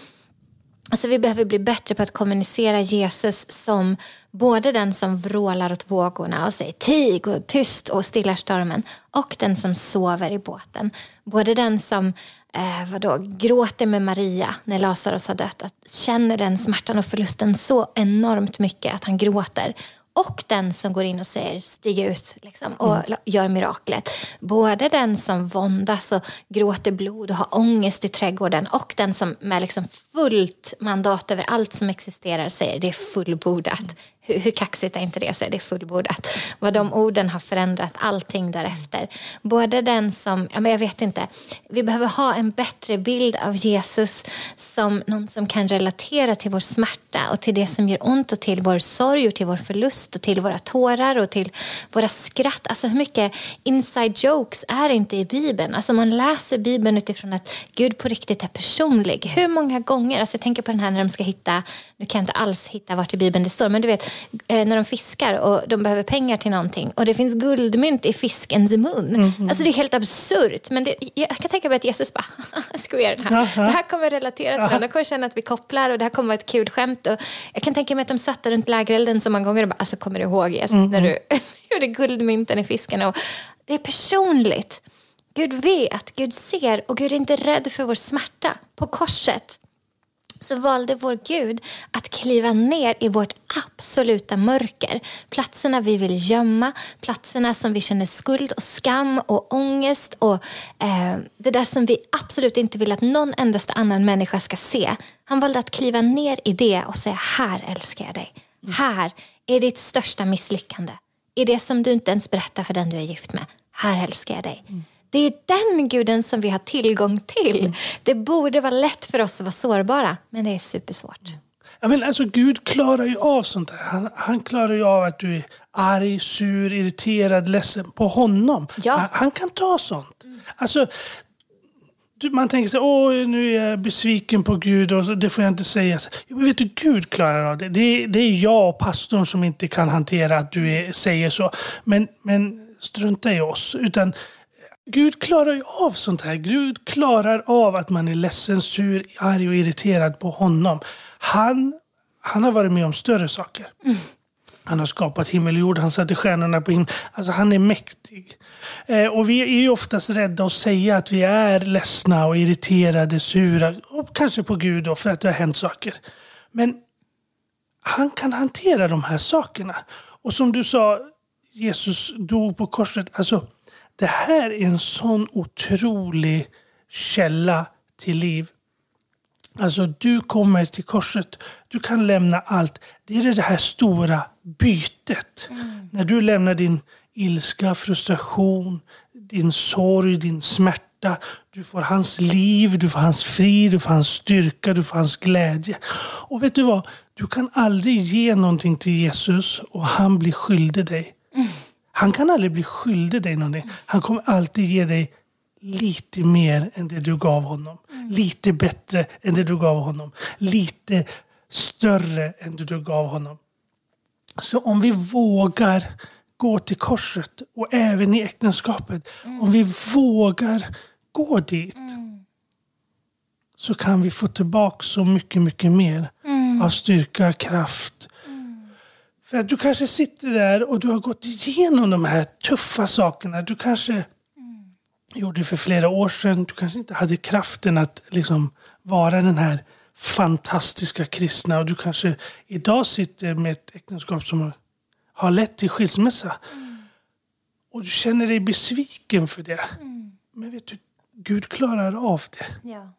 Alltså vi behöver bli bättre på att kommunicera Jesus som både den som vrålar åt vågorna och säger tig och tyst och stillar stormen och den som sover i båten. Både den som eh, vadå, gråter med Maria när Lazarus har dött, att känner den smärtan och förlusten så enormt mycket att han gråter och den som går in och säger stig ut liksom, och gör miraklet. Både den som våndas och gråter blod och har ångest i trädgården och den som med liksom fullt mandat över allt som existerar säger det är fullbordat. Hur, hur kaxigt är inte det att säga det är fullbordat? Vad de orden har förändrat allting därefter. Både den som, ja men jag vet inte, vi behöver ha en bättre bild av Jesus som någon som kan relatera till vår smärta och till det som gör ont och till vår sorg och till vår förlust och till våra tårar och till våra skratt. Alltså hur mycket inside jokes är inte i Bibeln? Alltså man läser Bibeln utifrån att Gud på riktigt är personlig. Hur många gånger, alltså jag tänker på den här när de ska hitta, nu kan jag inte alls hitta vart i Bibeln det står, men du vet eh, när de fiskar och de behöver pengar till någonting och det finns guldmynt i fiskens mun. Alltså det är helt absurt. Men det, jag kan tänka mig att Jesus bara, skojar den här. Det här kommer relatera till varandra. De kommer känna att vi kopplar och det här kommer vara ett kul skämt. Och jag kan tänka mig att de satt runt lägerelden så många gånger och bara, alltså kommer du ihåg Jesus när du gjorde guldmynten i fisken? Och det är personligt. Gud vet, Gud ser och Gud är inte rädd för vår smärta. På korset så valde vår Gud att kliva ner i vårt absoluta mörker. Platserna vi vill gömma, platserna som vi känner skuld och skam och ångest och eh, det där som vi absolut inte vill att någon endaste annan människa ska se. Han valde att kliva ner i det och säga här älskar jag dig. Här är ditt största misslyckande. I det som du inte ens berättar för den du är gift med. Här älskar jag dig. Mm. Det är den guden som vi har tillgång till. Det borde vara lätt för oss att vara sårbara, men det är supersvårt. Ja, men alltså, Gud klarar ju av sånt där. Han, han klarar ju av att du är arg, sur, irriterad, ledsen på honom. Ja. Han, han kan ta sånt. Alltså, du, man tänker sig, åh nu är jag besviken på Gud och så, det får jag inte säga. Men vet du, Gud klarar av det. Det, är- det är jag och pastorn som inte kan hantera att du är, säger så. Men, men strunta i oss. Utan Gud klarar ju av sånt här. Gud klarar av att man är ledsen, sur, arg och irriterad på honom. Han, han har varit med om större saker. Han har skapat himmel och jord, han satte stjärnorna på himlen. Alltså han är mäktig. Eh, och vi är ju oftast rädda att säga att vi är ledsna och irriterade, sura. Och kanske på Gud då, för att det har hänt saker. Men han kan hantera de här sakerna. Och som du sa, Jesus dog på korset. Alltså, det här är en sån otrolig källa till liv. Alltså, du kommer till korset. Du kan lämna allt. Det är det här stora bytet. När du lämnar din ilska, frustration, din sorg, din smärta. Du får hans liv, du får hans frid, du får hans styrka, du får hans glädje. Och vet du vad? Du kan aldrig ge någonting till Jesus och han blir skyldig dig. Han kan aldrig bli skyldig dig någonting. Han kommer alltid ge dig lite mer än det du gav honom. Lite bättre än det du gav honom. Lite större än det du gav honom. Så om vi vågar gå till korset och även i äktenskapet. Om vi vågar gå dit. Så kan vi få tillbaka så mycket, mycket mer. Av styrka, kraft, För att du kanske sitter där och du har gått igenom de här tuffa sakerna. Du kanske mm. gjorde det för flera år sedan. Du kanske inte hade kraften att liksom vara den här fantastiska kristna. Och du kanske idag sitter med ett äktenskap som har lett till skilsmässa. Mm. Och du känner dig besviken för det. Mm. Men vet du, Gud klarar av det. Ja.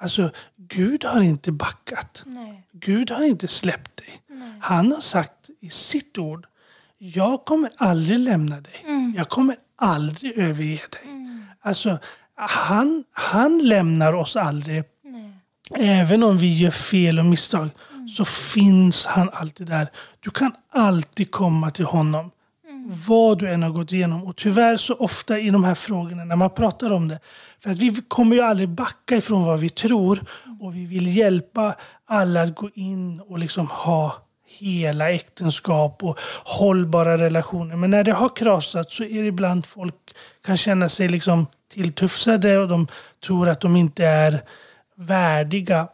Alltså, Gud har inte backat. Nej. Gud har inte släppt dig. Nej. Han har sagt i sitt ord, jag kommer aldrig lämna dig. Mm. Jag kommer aldrig överge dig. Mm. Alltså, han, han lämnar oss aldrig. Nej. Även om vi gör fel och misstag mm. så finns han alltid där. Du kan alltid komma till honom. Vad du än har gått igenom. Och tyvärr så ofta i de här frågorna när man pratar om det. För att vi kommer ju aldrig backa ifrån vad vi tror. Och vi vill hjälpa alla att gå in och liksom ha hela äktenskap och hållbara relationer. Men när det har krasat så är det ibland folk kan känna sig liksom tilltufsade och de tror att de inte är värdiga.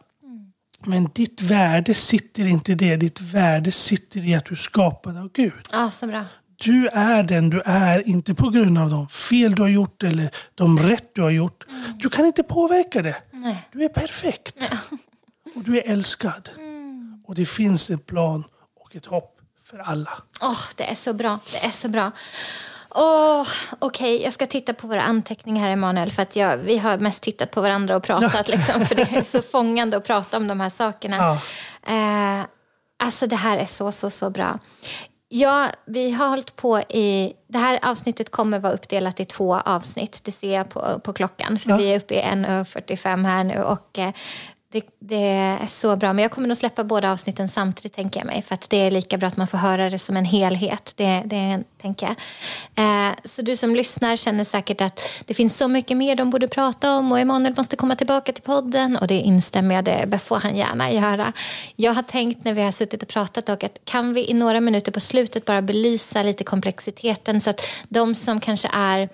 Men ditt värde sitter inte i det. Ditt värde sitter i att du är skapad av Gud. Ah, så bra. Du är den du är, inte på grund av de fel du har gjort eller de rätt du har gjort. Mm. Du kan inte påverka det. Nej. Du är perfekt. Ja. Och du är älskad. Mm. Och det finns en plan och ett hopp för alla. Oh, det är så bra. Det är så bra. Oh, Okej, okay. jag ska titta på våra anteckningar här Emanuel. För att jag, vi har mest tittat på varandra och pratat. liksom, för det är så fångande att prata om de här sakerna. Ja. Eh, alltså det här är så, så, så bra. Ja, vi har hållit på i... Det här avsnittet kommer vara uppdelat i två avsnitt. Det ser jag på, på klockan. För ja. vi är uppe i 1.45 här nu. Och eh, det, det, är så bra. Men jag kommer nog släppa båda avsnitten samtidigt tänker jag mig. För att det är lika bra att man får höra det som en helhet. Det, det tänker jag. Eh, så du som lyssnar känner säkert att det finns så mycket mer de borde prata om. Och Emanuel måste komma tillbaka till podden. Och det instämmer jag, det får han gärna göra. Jag har tänkt när vi har suttit och pratat och att kan vi i några minuter på slutet bara belysa lite komplexiteten. Så att de som kanske är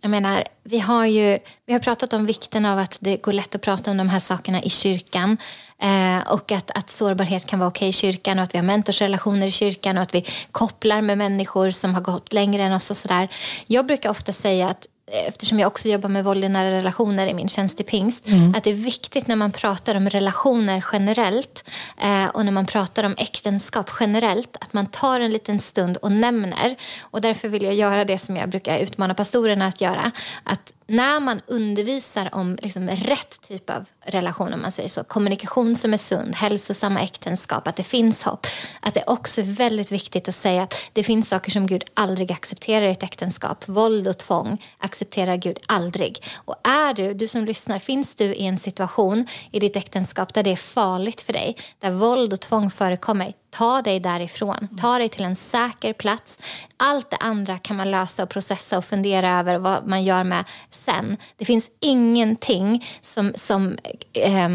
jag menar, vi har ju vi har pratat om vikten av att det går lätt att prata om de här sakerna i kyrkan. Eh, och att, att sårbarhet kan vara okej i kyrkan och att vi har mentorsrelationer i kyrkan och att vi kopplar med människor som har gått längre än oss och sådär. Jag brukar ofta säga att eftersom jag också jobbar med våld i nära relationer i min tjänst i pingst, mm. att det är viktigt när man pratar om relationer generellt eh, och när man pratar om äktenskap generellt, att man tar en liten stund och nämner. Och därför vill jag göra det som jag brukar utmana pastorerna att göra. Att när man undervisar om liksom rätt typ av relation, om man säger så, kommunikation som är sund, hälsosamma äktenskap, att det finns hopp. Att det också är väldigt viktigt att säga att det finns saker som Gud aldrig accepterar i ett äktenskap. Våld och tvång accepterar Gud aldrig. Och är du, du som lyssnar, finns du i en situation i ditt äktenskap där det är farligt för dig, där våld och tvång förekommer, ta dig därifrån. Ta dig till en säker plats. Allt det andra kan man lösa och processa och fundera över vad man gör med sen. Det finns ingenting som, som eh,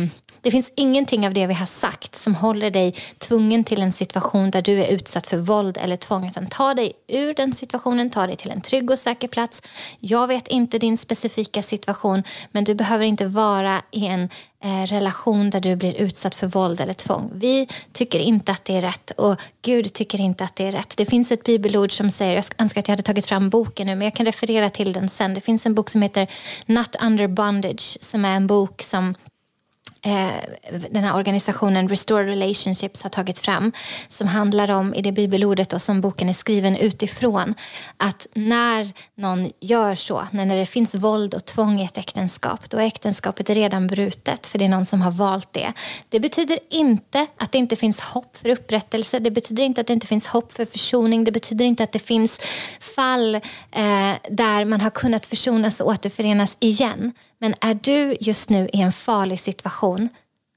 det finns ingenting av det vi har sagt som håller dig tvungen till en situation där du är utsatt för våld eller tvång. Utan ta dig ur den situationen, ta dig till en trygg och säker plats. Jag vet inte din specifika situation men du behöver inte vara i en eh, relation där du blir utsatt för våld eller tvång. Vi tycker inte att det är rätt och Gud tycker inte att det är rätt. Det finns ett bibelord som säger, jag önskar att jag hade tagit fram boken nu men jag kan referera till den sen. Det finns en bok som heter Not under bondage som är en bok som Eh, den här organisationen Restore Relationships har tagit fram som handlar om, i det bibelordet då, som boken är skriven utifrån, att när någon gör så, när det finns våld och tvång i ett äktenskap, då är äktenskapet redan brutet för det är någon som har valt det. Det betyder inte att det inte finns hopp för upprättelse, det betyder inte att det inte finns hopp för försoning, det betyder inte att det finns fall eh, där man har kunnat försonas och återförenas igen. Men är du just nu i en farlig situation,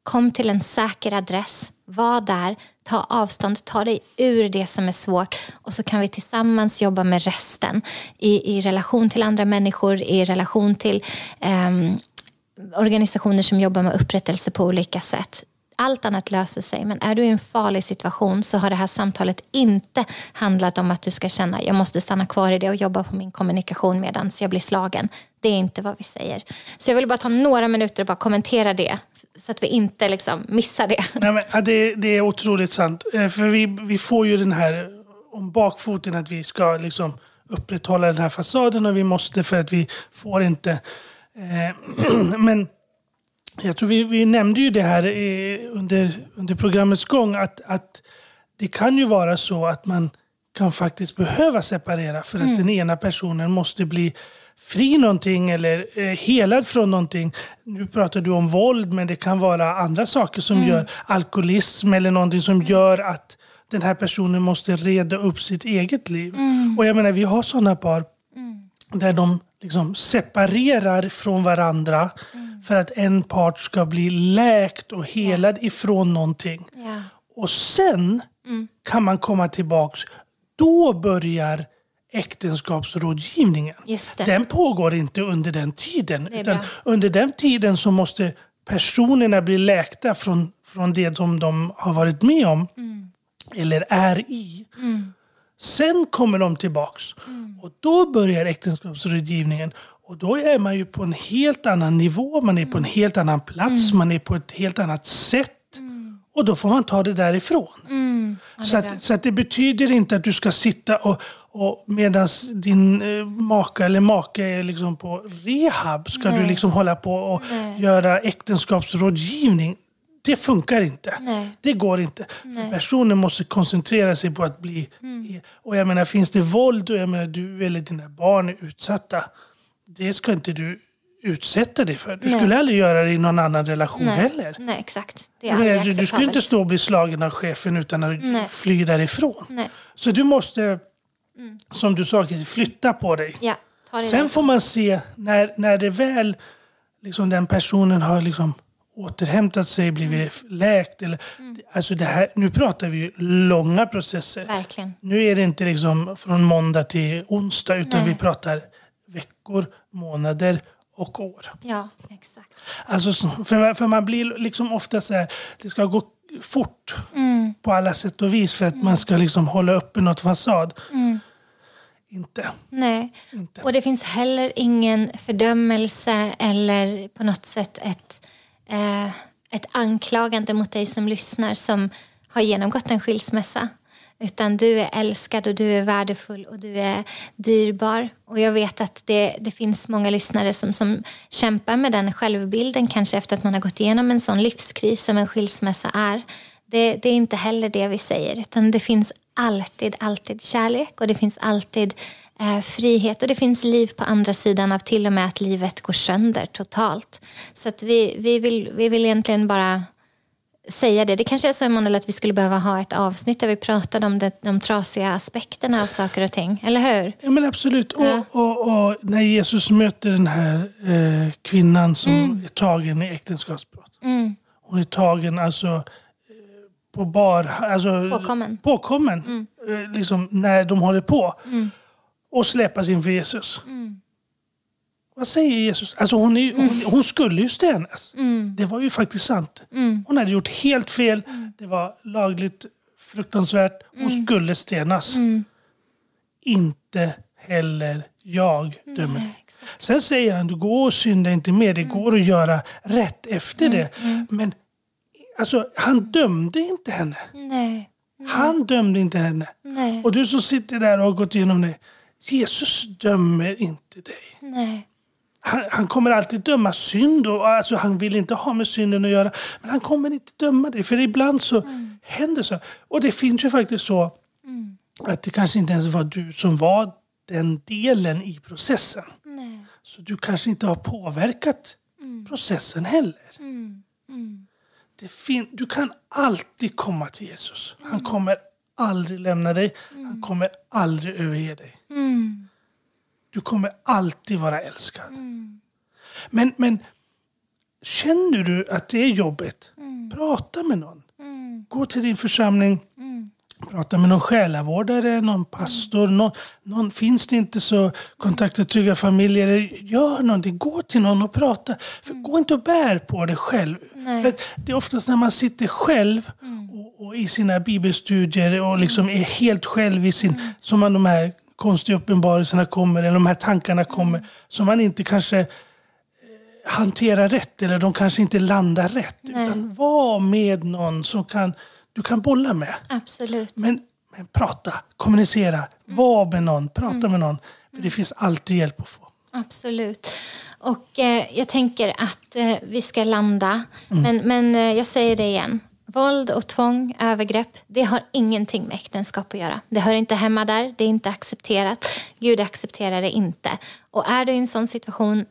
kom till en säker adress, var där, ta avstånd, ta dig ur det som är svårt och så kan vi tillsammans jobba med resten i, i relation till andra människor, i relation till eh, organisationer som jobbar med upprättelse på olika sätt allt annat löser sig. Men är du i en farlig situation så har det här samtalet inte handlat om att du ska känna jag måste stanna kvar i det och jobba på min kommunikation medan jag blir slagen. Det är inte vad vi säger. Så jag vill bara ta några minuter och bara kommentera det så att vi inte liksom missar det. Nej, men, det, det är otroligt sant. Eh, för vi, vi får ju den här om bakfoten att vi ska liksom upprätthålla den här fasaden och vi måste för att vi får inte. Eh, men jag tror vi, vi nämnde ju det här under, under programmets gång att, att det kan ju vara så att man kan faktiskt behöva separera för att mm. den ena personen måste bli fri någonting eller eh, helad från någonting. Nu pratar du om våld men det kan vara andra saker som mm. gör alkoholism eller någonting som gör att den här personen måste reda upp sitt eget liv. Mm. Och jag menar, vi har sådana par mm. där de liksom separerar från varandra mm. för att en part ska bli läkt och helad yeah. ifrån någonting. Yeah. Och sen mm. kan man komma tillbaks. Då börjar äktenskapsrådgivningen. Den pågår inte under den tiden. Utan under den tiden så måste personerna bli läkta från, från det som de har varit med om. Mm eller är i. Mm. Sen kommer de tillbaks mm. och då börjar äktenskapsrådgivningen. Och då är man ju på en helt annan nivå, man är på en mm. helt annan plats, mm. man är på ett helt annat sätt. Mm. Och då får man ta det därifrån. Mm. Ja, så, att, så att det betyder inte att du ska sitta och, och medan din eh, maka eller make är liksom på rehab ska Nej. du liksom hålla på och Nej. göra äktenskapsrådgivning det funkar inte. Nej. Det går inte. För personen måste koncentrera sig på att bli... Mm. Och jag menar, finns det våld och jag menar, du eller dina barn är utsatta. Det ska inte du utsätta dig för. Du Nej. skulle aldrig göra det i någon annan relation Nej. heller. Nej, exakt. Det är menar, du, du skulle inte stå och bli slagen av chefen utan att Nej. fly därifrån. Nej. Så du måste, mm. som du sa, flytta på dig. Ja, Sen får man se när, när det väl, liksom den personen har liksom återhämtat sig, blivit mm. läkt. Eller, mm. alltså det här, nu pratar vi långa processer. Verkligen. Nu är det inte liksom från måndag till onsdag utan Nej. vi pratar veckor, månader och år. Ja, exakt. Alltså, för, för man blir liksom ofta så här, det ska gå fort mm. på alla sätt och vis för att mm. man ska liksom hålla uppe något fasad. Mm. Inte. Nej, inte. och det finns heller ingen fördömelse eller på något sätt ett eh, ett anklagande mot dig som lyssnar som har genomgått en skilsmässa. Utan du är älskad och du är värdefull och du är dyrbar. Och jag vet att det, det finns många lyssnare som, som kämpar med den självbilden kanske efter att man har gått igenom en sån livskris som en skilsmässa är. Det, det är inte heller det vi säger utan det finns alltid, alltid kärlek och det finns alltid frihet och det finns liv på andra sidan av till och med att livet går sönder totalt. Så att vi, vi, vill, vi vill egentligen bara säga det. Det kanske är så Emanuel att vi skulle behöva ha ett avsnitt där vi pratade om det, de trasiga aspekterna av saker och ting. Eller hur? Ja men absolut. Ja. Och, och, och, när Jesus möter den här eh, kvinnan som mm. är tagen i äktenskapsbrott. Mm. Hon är tagen alltså eh, på bar... Alltså, påkommen. påkommen mm. eh, liksom, när de håller på. Mm och släpas inför Jesus. Mm. Vad säger Jesus? Alltså hon, är, hon, mm. hon skulle ju stenas. Mm. Det var ju faktiskt sant. Mm. Hon hade gjort helt fel. Mm. Det var lagligt fruktansvärt. Hon mm. skulle stenas. Inte heller jag dömer. Nej, Sen säger han, du går och synda inte mer. Det går att göra rätt efter det. Men alltså, han dömde inte henne. Nej. Han dömde inte henne. Nej. Och du som sitter där och har gått igenom det. Jesus dömer inte dig. Nej. Han, han, kommer alltid döma synd. Och, alltså, han vill inte ha med synden att göra. Men han kommer inte döma dig. För ibland så mm. händer så. Och det finns ju faktiskt så mm. att det kanske inte ens var du som var den delen i processen. Nej. Så du kanske inte har påverkat mm. processen heller. Mm. Mm. Du kan alltid komma till Jesus. Han mm. kommer aldrig lämna dig. Mm. Han kommer aldrig överge dig. Mm. Du kommer alltid vara älskad. Mm. Men, men känner du att det är jobbigt, mm. prata med någon. Mm. Gå till din församling. Mm. Prata med någon själavårdare, någon pastor. Någon, någon, finns det inte så kontakta trygga familjer. Gör någonting. Gå till någon och prata. För Gå inte och bär på det själv. För det är oftast när man sitter själv och, och i sina bibelstudier och liksom är helt själv i sin... Som man de här konstiga uppenbarelserna kommer, eller de här tankarna kommer. Som man inte kanske hanterar rätt eller de kanske inte landar rätt. Nej. Utan var med någon som kan, du kan bolla med. Absolut. Men, men prata, kommunicera, var med någon, prata Mm. med någon. För det finns alltid hjälp att få. Absolut. Och eh, jag tänker att eh, vi ska landa. Men, men eh, jag säger det igen. Våld och tvång, övergrepp, det har ingenting med äktenskap att göra. Det hör inte hemma där, det är inte accepterat. Gud accepterar det inte. Och är du i en sån situation,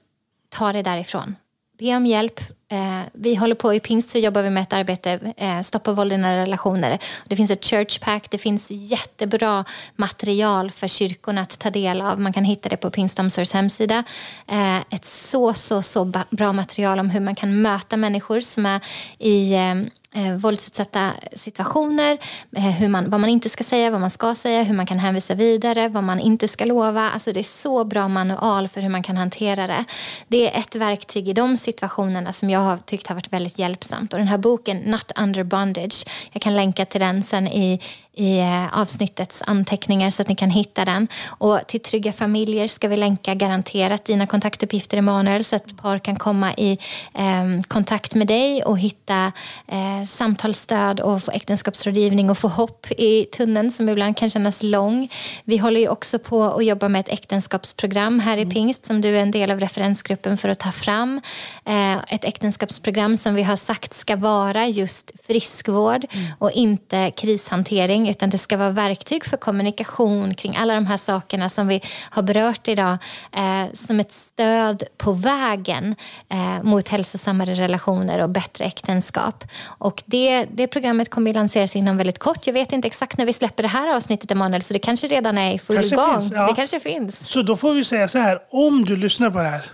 ta det därifrån. Be om hjälp. Eh, vi håller på i Pingst så jobbar vi med ett arbete, eh, stoppa våld i nära relationer. Det finns ett church pack, det finns jättebra material för kyrkorna att ta del av. Man kan hitta det på Pingstomsorgs hemsida. Eh, ett så, så, så bra material om hur man kan möta människor som är i eh, eh, våldsutsatta situationer, eh, hur man, vad man inte ska säga, vad man ska säga, hur man kan hänvisa vidare, vad man inte ska lova. Alltså det är så bra manual för hur man kan hantera det. Det är ett verktyg i de situationerna som jag har tyckt har varit väldigt hjälpsamt. Och den här boken, Not under bondage, jag kan länka till den sen i i eh, avsnittets anteckningar så att ni kan hitta den. Och till Trygga familjer ska vi länka garanterat dina kontaktuppgifter Emanuel så att par kan komma i eh, kontakt med dig och hitta eh, samtalsstöd och få äktenskapsrådgivning och få hopp i tunneln som ibland kan kännas lång. Vi håller ju också på att jobba med ett äktenskapsprogram här i Pingst som du är en del av referensgruppen för att ta fram. Eh, ett äktenskapsprogram som vi har sagt ska vara just friskvård och inte krishantering utan det ska vara verktyg för kommunikation kring alla de här sakerna som vi har berört idag eh, som ett stöd på vägen eh, mot hälsosammare relationer och bättre äktenskap. Och det, det programmet kommer att lanseras inom väldigt kort. Jag vet inte exakt när vi släpper det här avsnittet Emanuel så det kanske redan är i full Kanske gång. finns, ja. Det kanske finns. Så då får vi säga så här, om du lyssnar på det här,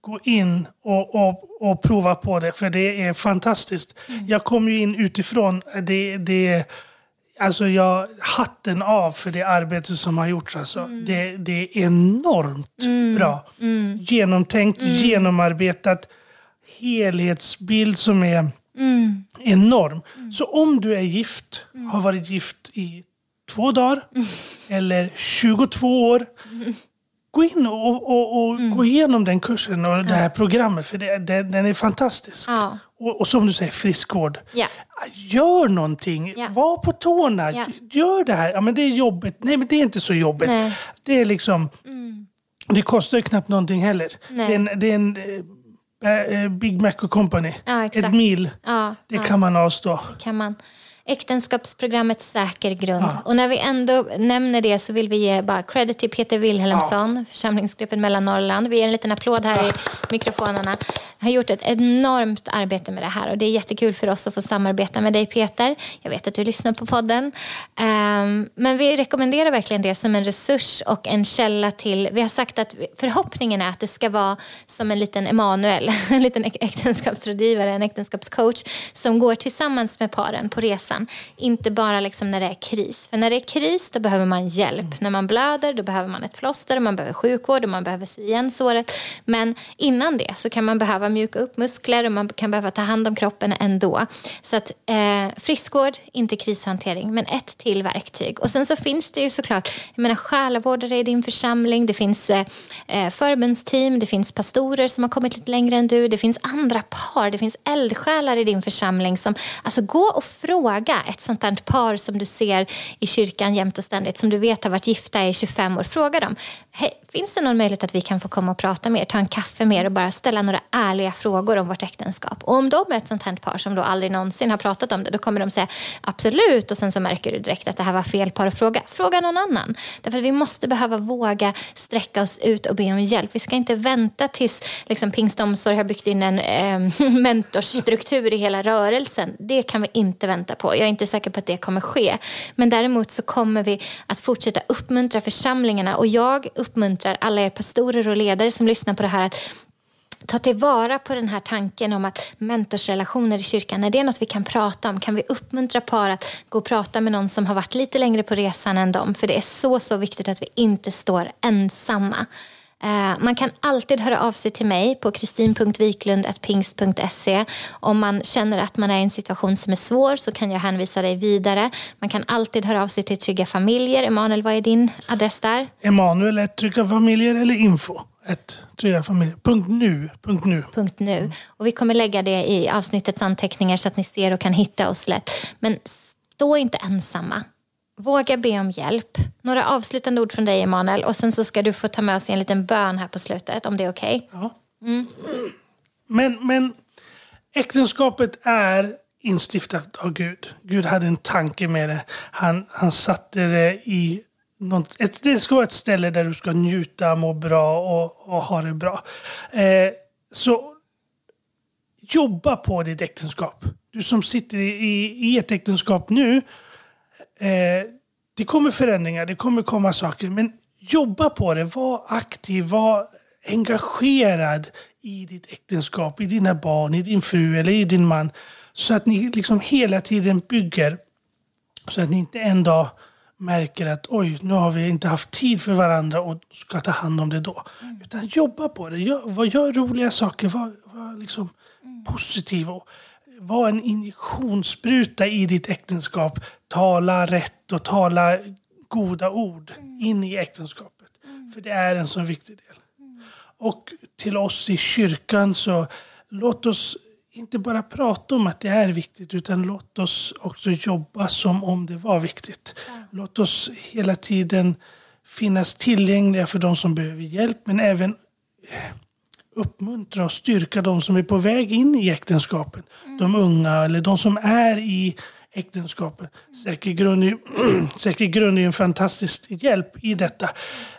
gå in och, och, och prova på det, för det är fantastiskt. Mm. Jag kom ju in utifrån. Det, det, alltså jag, hatten av för det arbete som har gjorts. Alltså. Mm. Det, det är enormt bra. Genomtänkt, Mm. genomarbetat, helhetsbild som är Mm. enorm. Så om du är gift, har varit gift i två dagar Mm. eller 22 år. Gå in och, och, och Mm. gå igenom den kursen och det här programmet för det, det, den är fantastisk. Ja. Och, och som du säger, friskvård. Ja. Gör någonting. Ja. Var på tårna. Gör det här. Ja, men det är jobbigt. Nej, men det är inte så jobbigt. Nej. Mm. Det är liksom... Det kostar ju knappt någonting heller. Nej. Det är en, det är en eh, eh, Big Mac och Company. Ett mil. Det kan man avstå. kan man. Äktenskapsprogrammet Säker grund. Ja. Och när vi ändå nämner det så vill vi ge bara credit till Peter Wilhelmsson, församlingsgruppen Mellannorrland. Vi ger en liten applåd här i mikrofonerna. Har gjort ett enormt arbete med det här och det är jättekul för oss att få samarbeta med dig Peter. Jag vet att du lyssnar på podden. Ehm, men vi rekommenderar verkligen det som en resurs och en källa till... Vi har sagt att förhoppningen är att det ska vara som en liten Emanuel, en liten äk- äktenskapsrådgivare, en äktenskapscoach som går tillsammans med paren på resan. Inte bara liksom när det är kris. För när det är kris då behöver man hjälp. När man blöder då behöver man ett plåster, och man behöver sjukvård och man behöver sy igen såret. Men innan det så kan man behöva mjuka upp muskler och man kan behöva ta hand om kroppen ändå. Så att eh, friskvård, inte krishantering, men ett till verktyg. Och sen så finns det ju såklart, jag menar själavårdare i din församling, det finns eh, eh förbundsteam, det finns pastorer som har kommit lite längre än du, det finns andra par, det finns eldsjälar i din församling som, alltså gå och fråga ett sånt där par som du ser i kyrkan jämt och ständigt, som du vet har varit gifta i 25 år, fråga dem, hey, finns det någon möjlighet att vi kan få komma och prata med er, ta en kaffe med er och bara ställa några ärliga frågor om vårt äktenskap. Och om de är ett sånt här par som då aldrig någonsin har pratat om det, då kommer de säga absolut och sen så märker du direkt att det här var fel par att fråga. Fråga någon annan. Därför att vi måste behöva våga sträcka oss ut och be om hjälp. Vi ska inte vänta tills liksom, Pingstomsorg har byggt in en eh, mentorsstruktur i hela rörelsen. Det kan vi inte vänta på. Jag är inte säker på att det kommer ske. Men däremot så kommer vi att fortsätta uppmuntra församlingarna och jag uppmuntrar alla er pastorer och ledare som lyssnar på det här att ta tillvara på den här tanken om att mentorsrelationer i kyrkan, är det något vi kan prata om? Kan vi uppmuntra par att gå och prata med någon som har varit lite längre på resan än dem? För det är så, så viktigt att vi inte står ensamma. Eh, man kan alltid höra av sig till mig på kristin.viklund.pingst.se. Om man känner att man är i en situation som är svår så kan jag hänvisa dig vidare. Man kan alltid höra av sig till Trygga Familjer. Emanuel, vad är din adress där? Emanuel, Trygga Familjer eller info ett tryggafamiljer. Punkt nu. Punkt nu. Punkt nu. Och vi kommer lägga det i avsnittets anteckningar så att ni ser och kan hitta oss lätt. Men stå inte ensamma. Våga be om hjälp. Några avslutande ord från dig Emanuel och sen så ska du få ta med oss en liten bön här på slutet om det är okej. Okay? Ja. Mm. Men, men äktenskapet är instiftat av Gud. Gud hade en tanke med det. Han, han satte det i något, ett, det ska vara ett ställe där du ska njuta, må bra och, och ha det bra. Eh, så jobba på ditt äktenskap. Du som sitter i, i ett äktenskap nu. Eh, det kommer förändringar, det kommer komma saker. Men jobba på det. Var aktiv, var engagerad i ditt äktenskap, i dina barn, i din fru eller i din man. Så att ni liksom hela tiden bygger. Så att ni inte en dag märker att oj, nu har vi inte haft tid för varandra och ska ta hand om det då. Mm. Utan jobba på det. Gör, gör roliga saker. Var, var liksom mm. positiv. Och var en injektionsspruta i ditt äktenskap. Tala rätt och tala goda ord mm. in i äktenskapet. Mm. För det är en så viktig del. Mm. Och till oss i kyrkan så låt oss inte bara prata om att det är viktigt utan låt oss också jobba som om det var viktigt. Låt oss hela tiden finnas tillgängliga för de som behöver hjälp men även uppmuntra och styrka de som är på väg in i äktenskapet. Mm. De unga eller de som är i äktenskapet. Säker grund är, säker grund är en fantastisk hjälp i detta.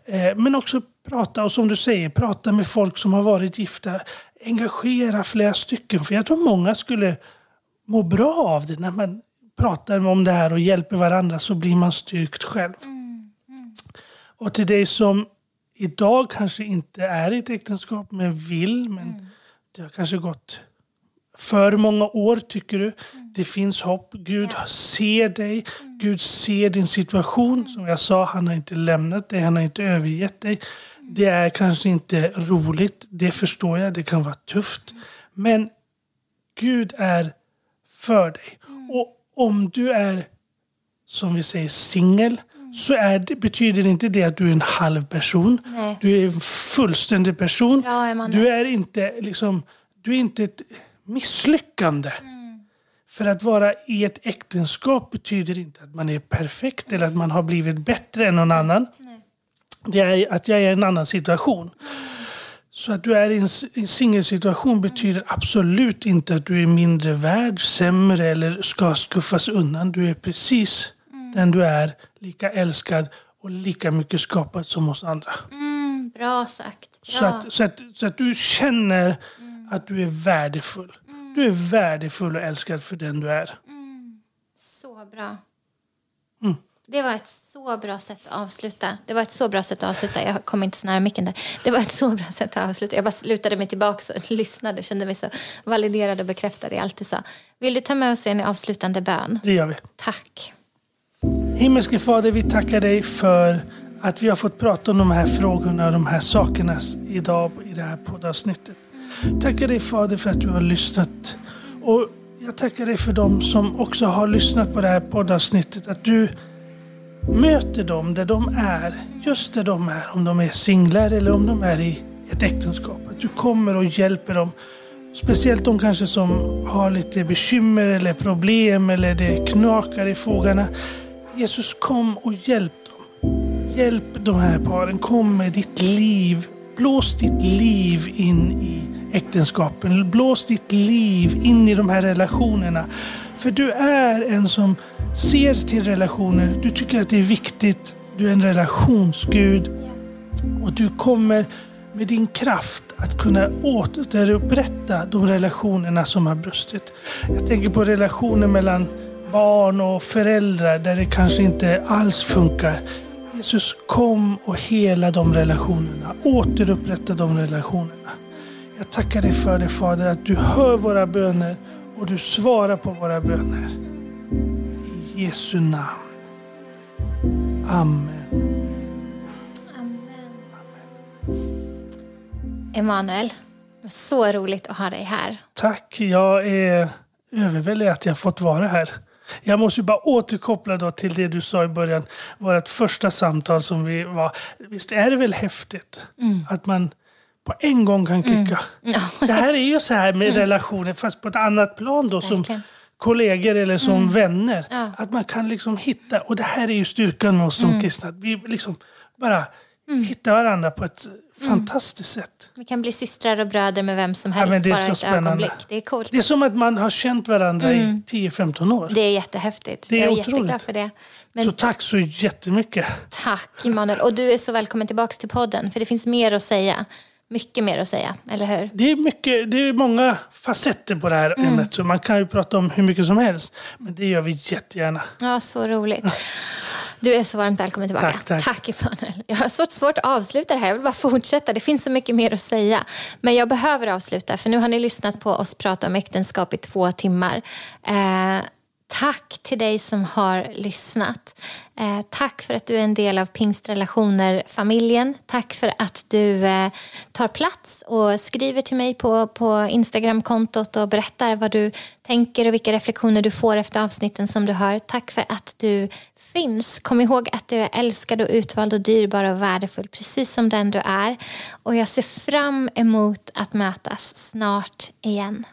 Eh, men också prata, och som du säger, prata med folk som har varit gifta engagera flera stycken. För jag tror många skulle må bra av det. När man pratar om det här och hjälper varandra så blir man styrkt själv. Mm. Mm. Och till dig som idag kanske inte är i ett äktenskap men vill, men mm. det har kanske gått för många år tycker du. Mm. Det finns hopp. Gud ser dig. Mm. Gud ser din situation. Mm. Som jag sa, han har inte lämnat dig. Han har inte övergett dig. Det är kanske inte roligt, det förstår jag, det kan vara tufft. Men Gud är för dig. Och om du är, som vi säger, singel, så det, betyder inte det att du är en halv person. Nej. Du är en fullständig person. Ja, du är inte liksom, du är inte ett misslyckande. Mm. För att vara i ett äktenskap betyder inte att man är perfekt eller att man har blivit bättre än någon annan det är att jag är i en annan situation. Så att du är i en singelsituation betyder absolut inte att du är mindre värd, sämre eller ska skuffas undan. Du är precis mm. den du är, lika älskad och lika mycket skapad som oss andra. Mm, bra sagt. Bra. Så, att, så, att, så att du känner mm. Att du är värdefull. Mm. Du är värdefull och älskad för den du är. Mm. Så bra. Det var ett så bra sätt att avsluta. Det var ett så bra sätt att avsluta. Jag kom inte så nära micken där. Det var ett så bra sätt att avsluta. Jag bara lutade mig tillbaka och lyssnade. Kände mig så validerad och bekräftad i allt du sa. Vill du ta med oss en avslutande bön? Det gör vi. Tack. Himmelske Fader, vi tackar dig för att vi har fått prata om de här frågorna och de här sakerna idag i det här poddavsnittet. Tackar dig Fader för att du har lyssnat. Och jag tackar dig för dem som också har lyssnat på det här poddavsnittet. Att du möter dem där de är, just där de är. Om de är singlar eller om de är i ett äktenskap. Att du kommer och hjälper dem. Speciellt de kanske som har lite bekymmer eller problem eller det knakar i fogarna. Jesus kom och hjälp dem. Hjälp de här paren. Kom med ditt liv. Blås ditt liv in i äktenskapen. Blås ditt liv in i de här relationerna. För du är en som ser till relationer. Du tycker att det är viktigt. Du är en relationsgud. Och du kommer med din kraft att kunna återupprätta de relationerna som har brustit. Jag tänker på relationer mellan barn och föräldrar där det kanske inte alls funkar. Jesus kom och hela de relationerna. Återupprätta de relationerna. Jag tackar dig för det Fader, att du hör våra böner och du svarar på våra böner. I Jesu namn. Amen. Emanuel, så roligt att ha dig här. Tack. Jag är överväldigad att jag fått vara här. Jag måste ju bara återkoppla då till det du sa i början. Vårt första samtal som vi var. Visst är det väl häftigt Mm. att man på en gång kan klicka. Ja, Det här är ju så här med relationer fast på ett annat plan då som kollegor eller som vänner. Ja. Att man kan liksom hitta, och det här är ju styrkan med oss som kristna. Att vi liksom bara hittar varandra på ett fantastiskt sätt. vi kan bli systrar och bröder med vem som Ja, helst men det är bara så ett spännande. ögonblick. Det är coolt. Det är som att man har känt varandra i 10-15 år. Det är jättehäftigt. Det är jag är otroligt. jätteglad för det. Men Så tack så jättemycket. tack Emanuel. Och du är så välkommen tillbaka till podden. För det finns mer att säga. Mycket mer att säga, eller hur? Det är, mycket, det är många facetter på det här Mm. ämnet. Så man kan ju prata om hur mycket som helst. Men det gör vi jättegärna. Ja, så roligt. Du är så varmt välkommen tillbaka. Tack, tack. tack Emanuel. Jag har så svårt att avsluta det här. Jag vill bara fortsätta. Det finns så mycket mer att säga. Men jag behöver avsluta för nu har ni lyssnat på oss prata om äktenskap i två timmar. Eh, tack till dig som har lyssnat. Eh, tack för att du är en del av Pingstrelationer-familjen. Tack för att du eh, tar plats och skriver till mig på, på Instagram-kontot och berättar vad du tänker och vilka reflektioner du får efter avsnitten som du hör. Tack för att du finns. Kom ihåg att du är älskad och utvald och dyrbar och värdefull precis som den du är. Och jag ser fram emot att mötas snart igen.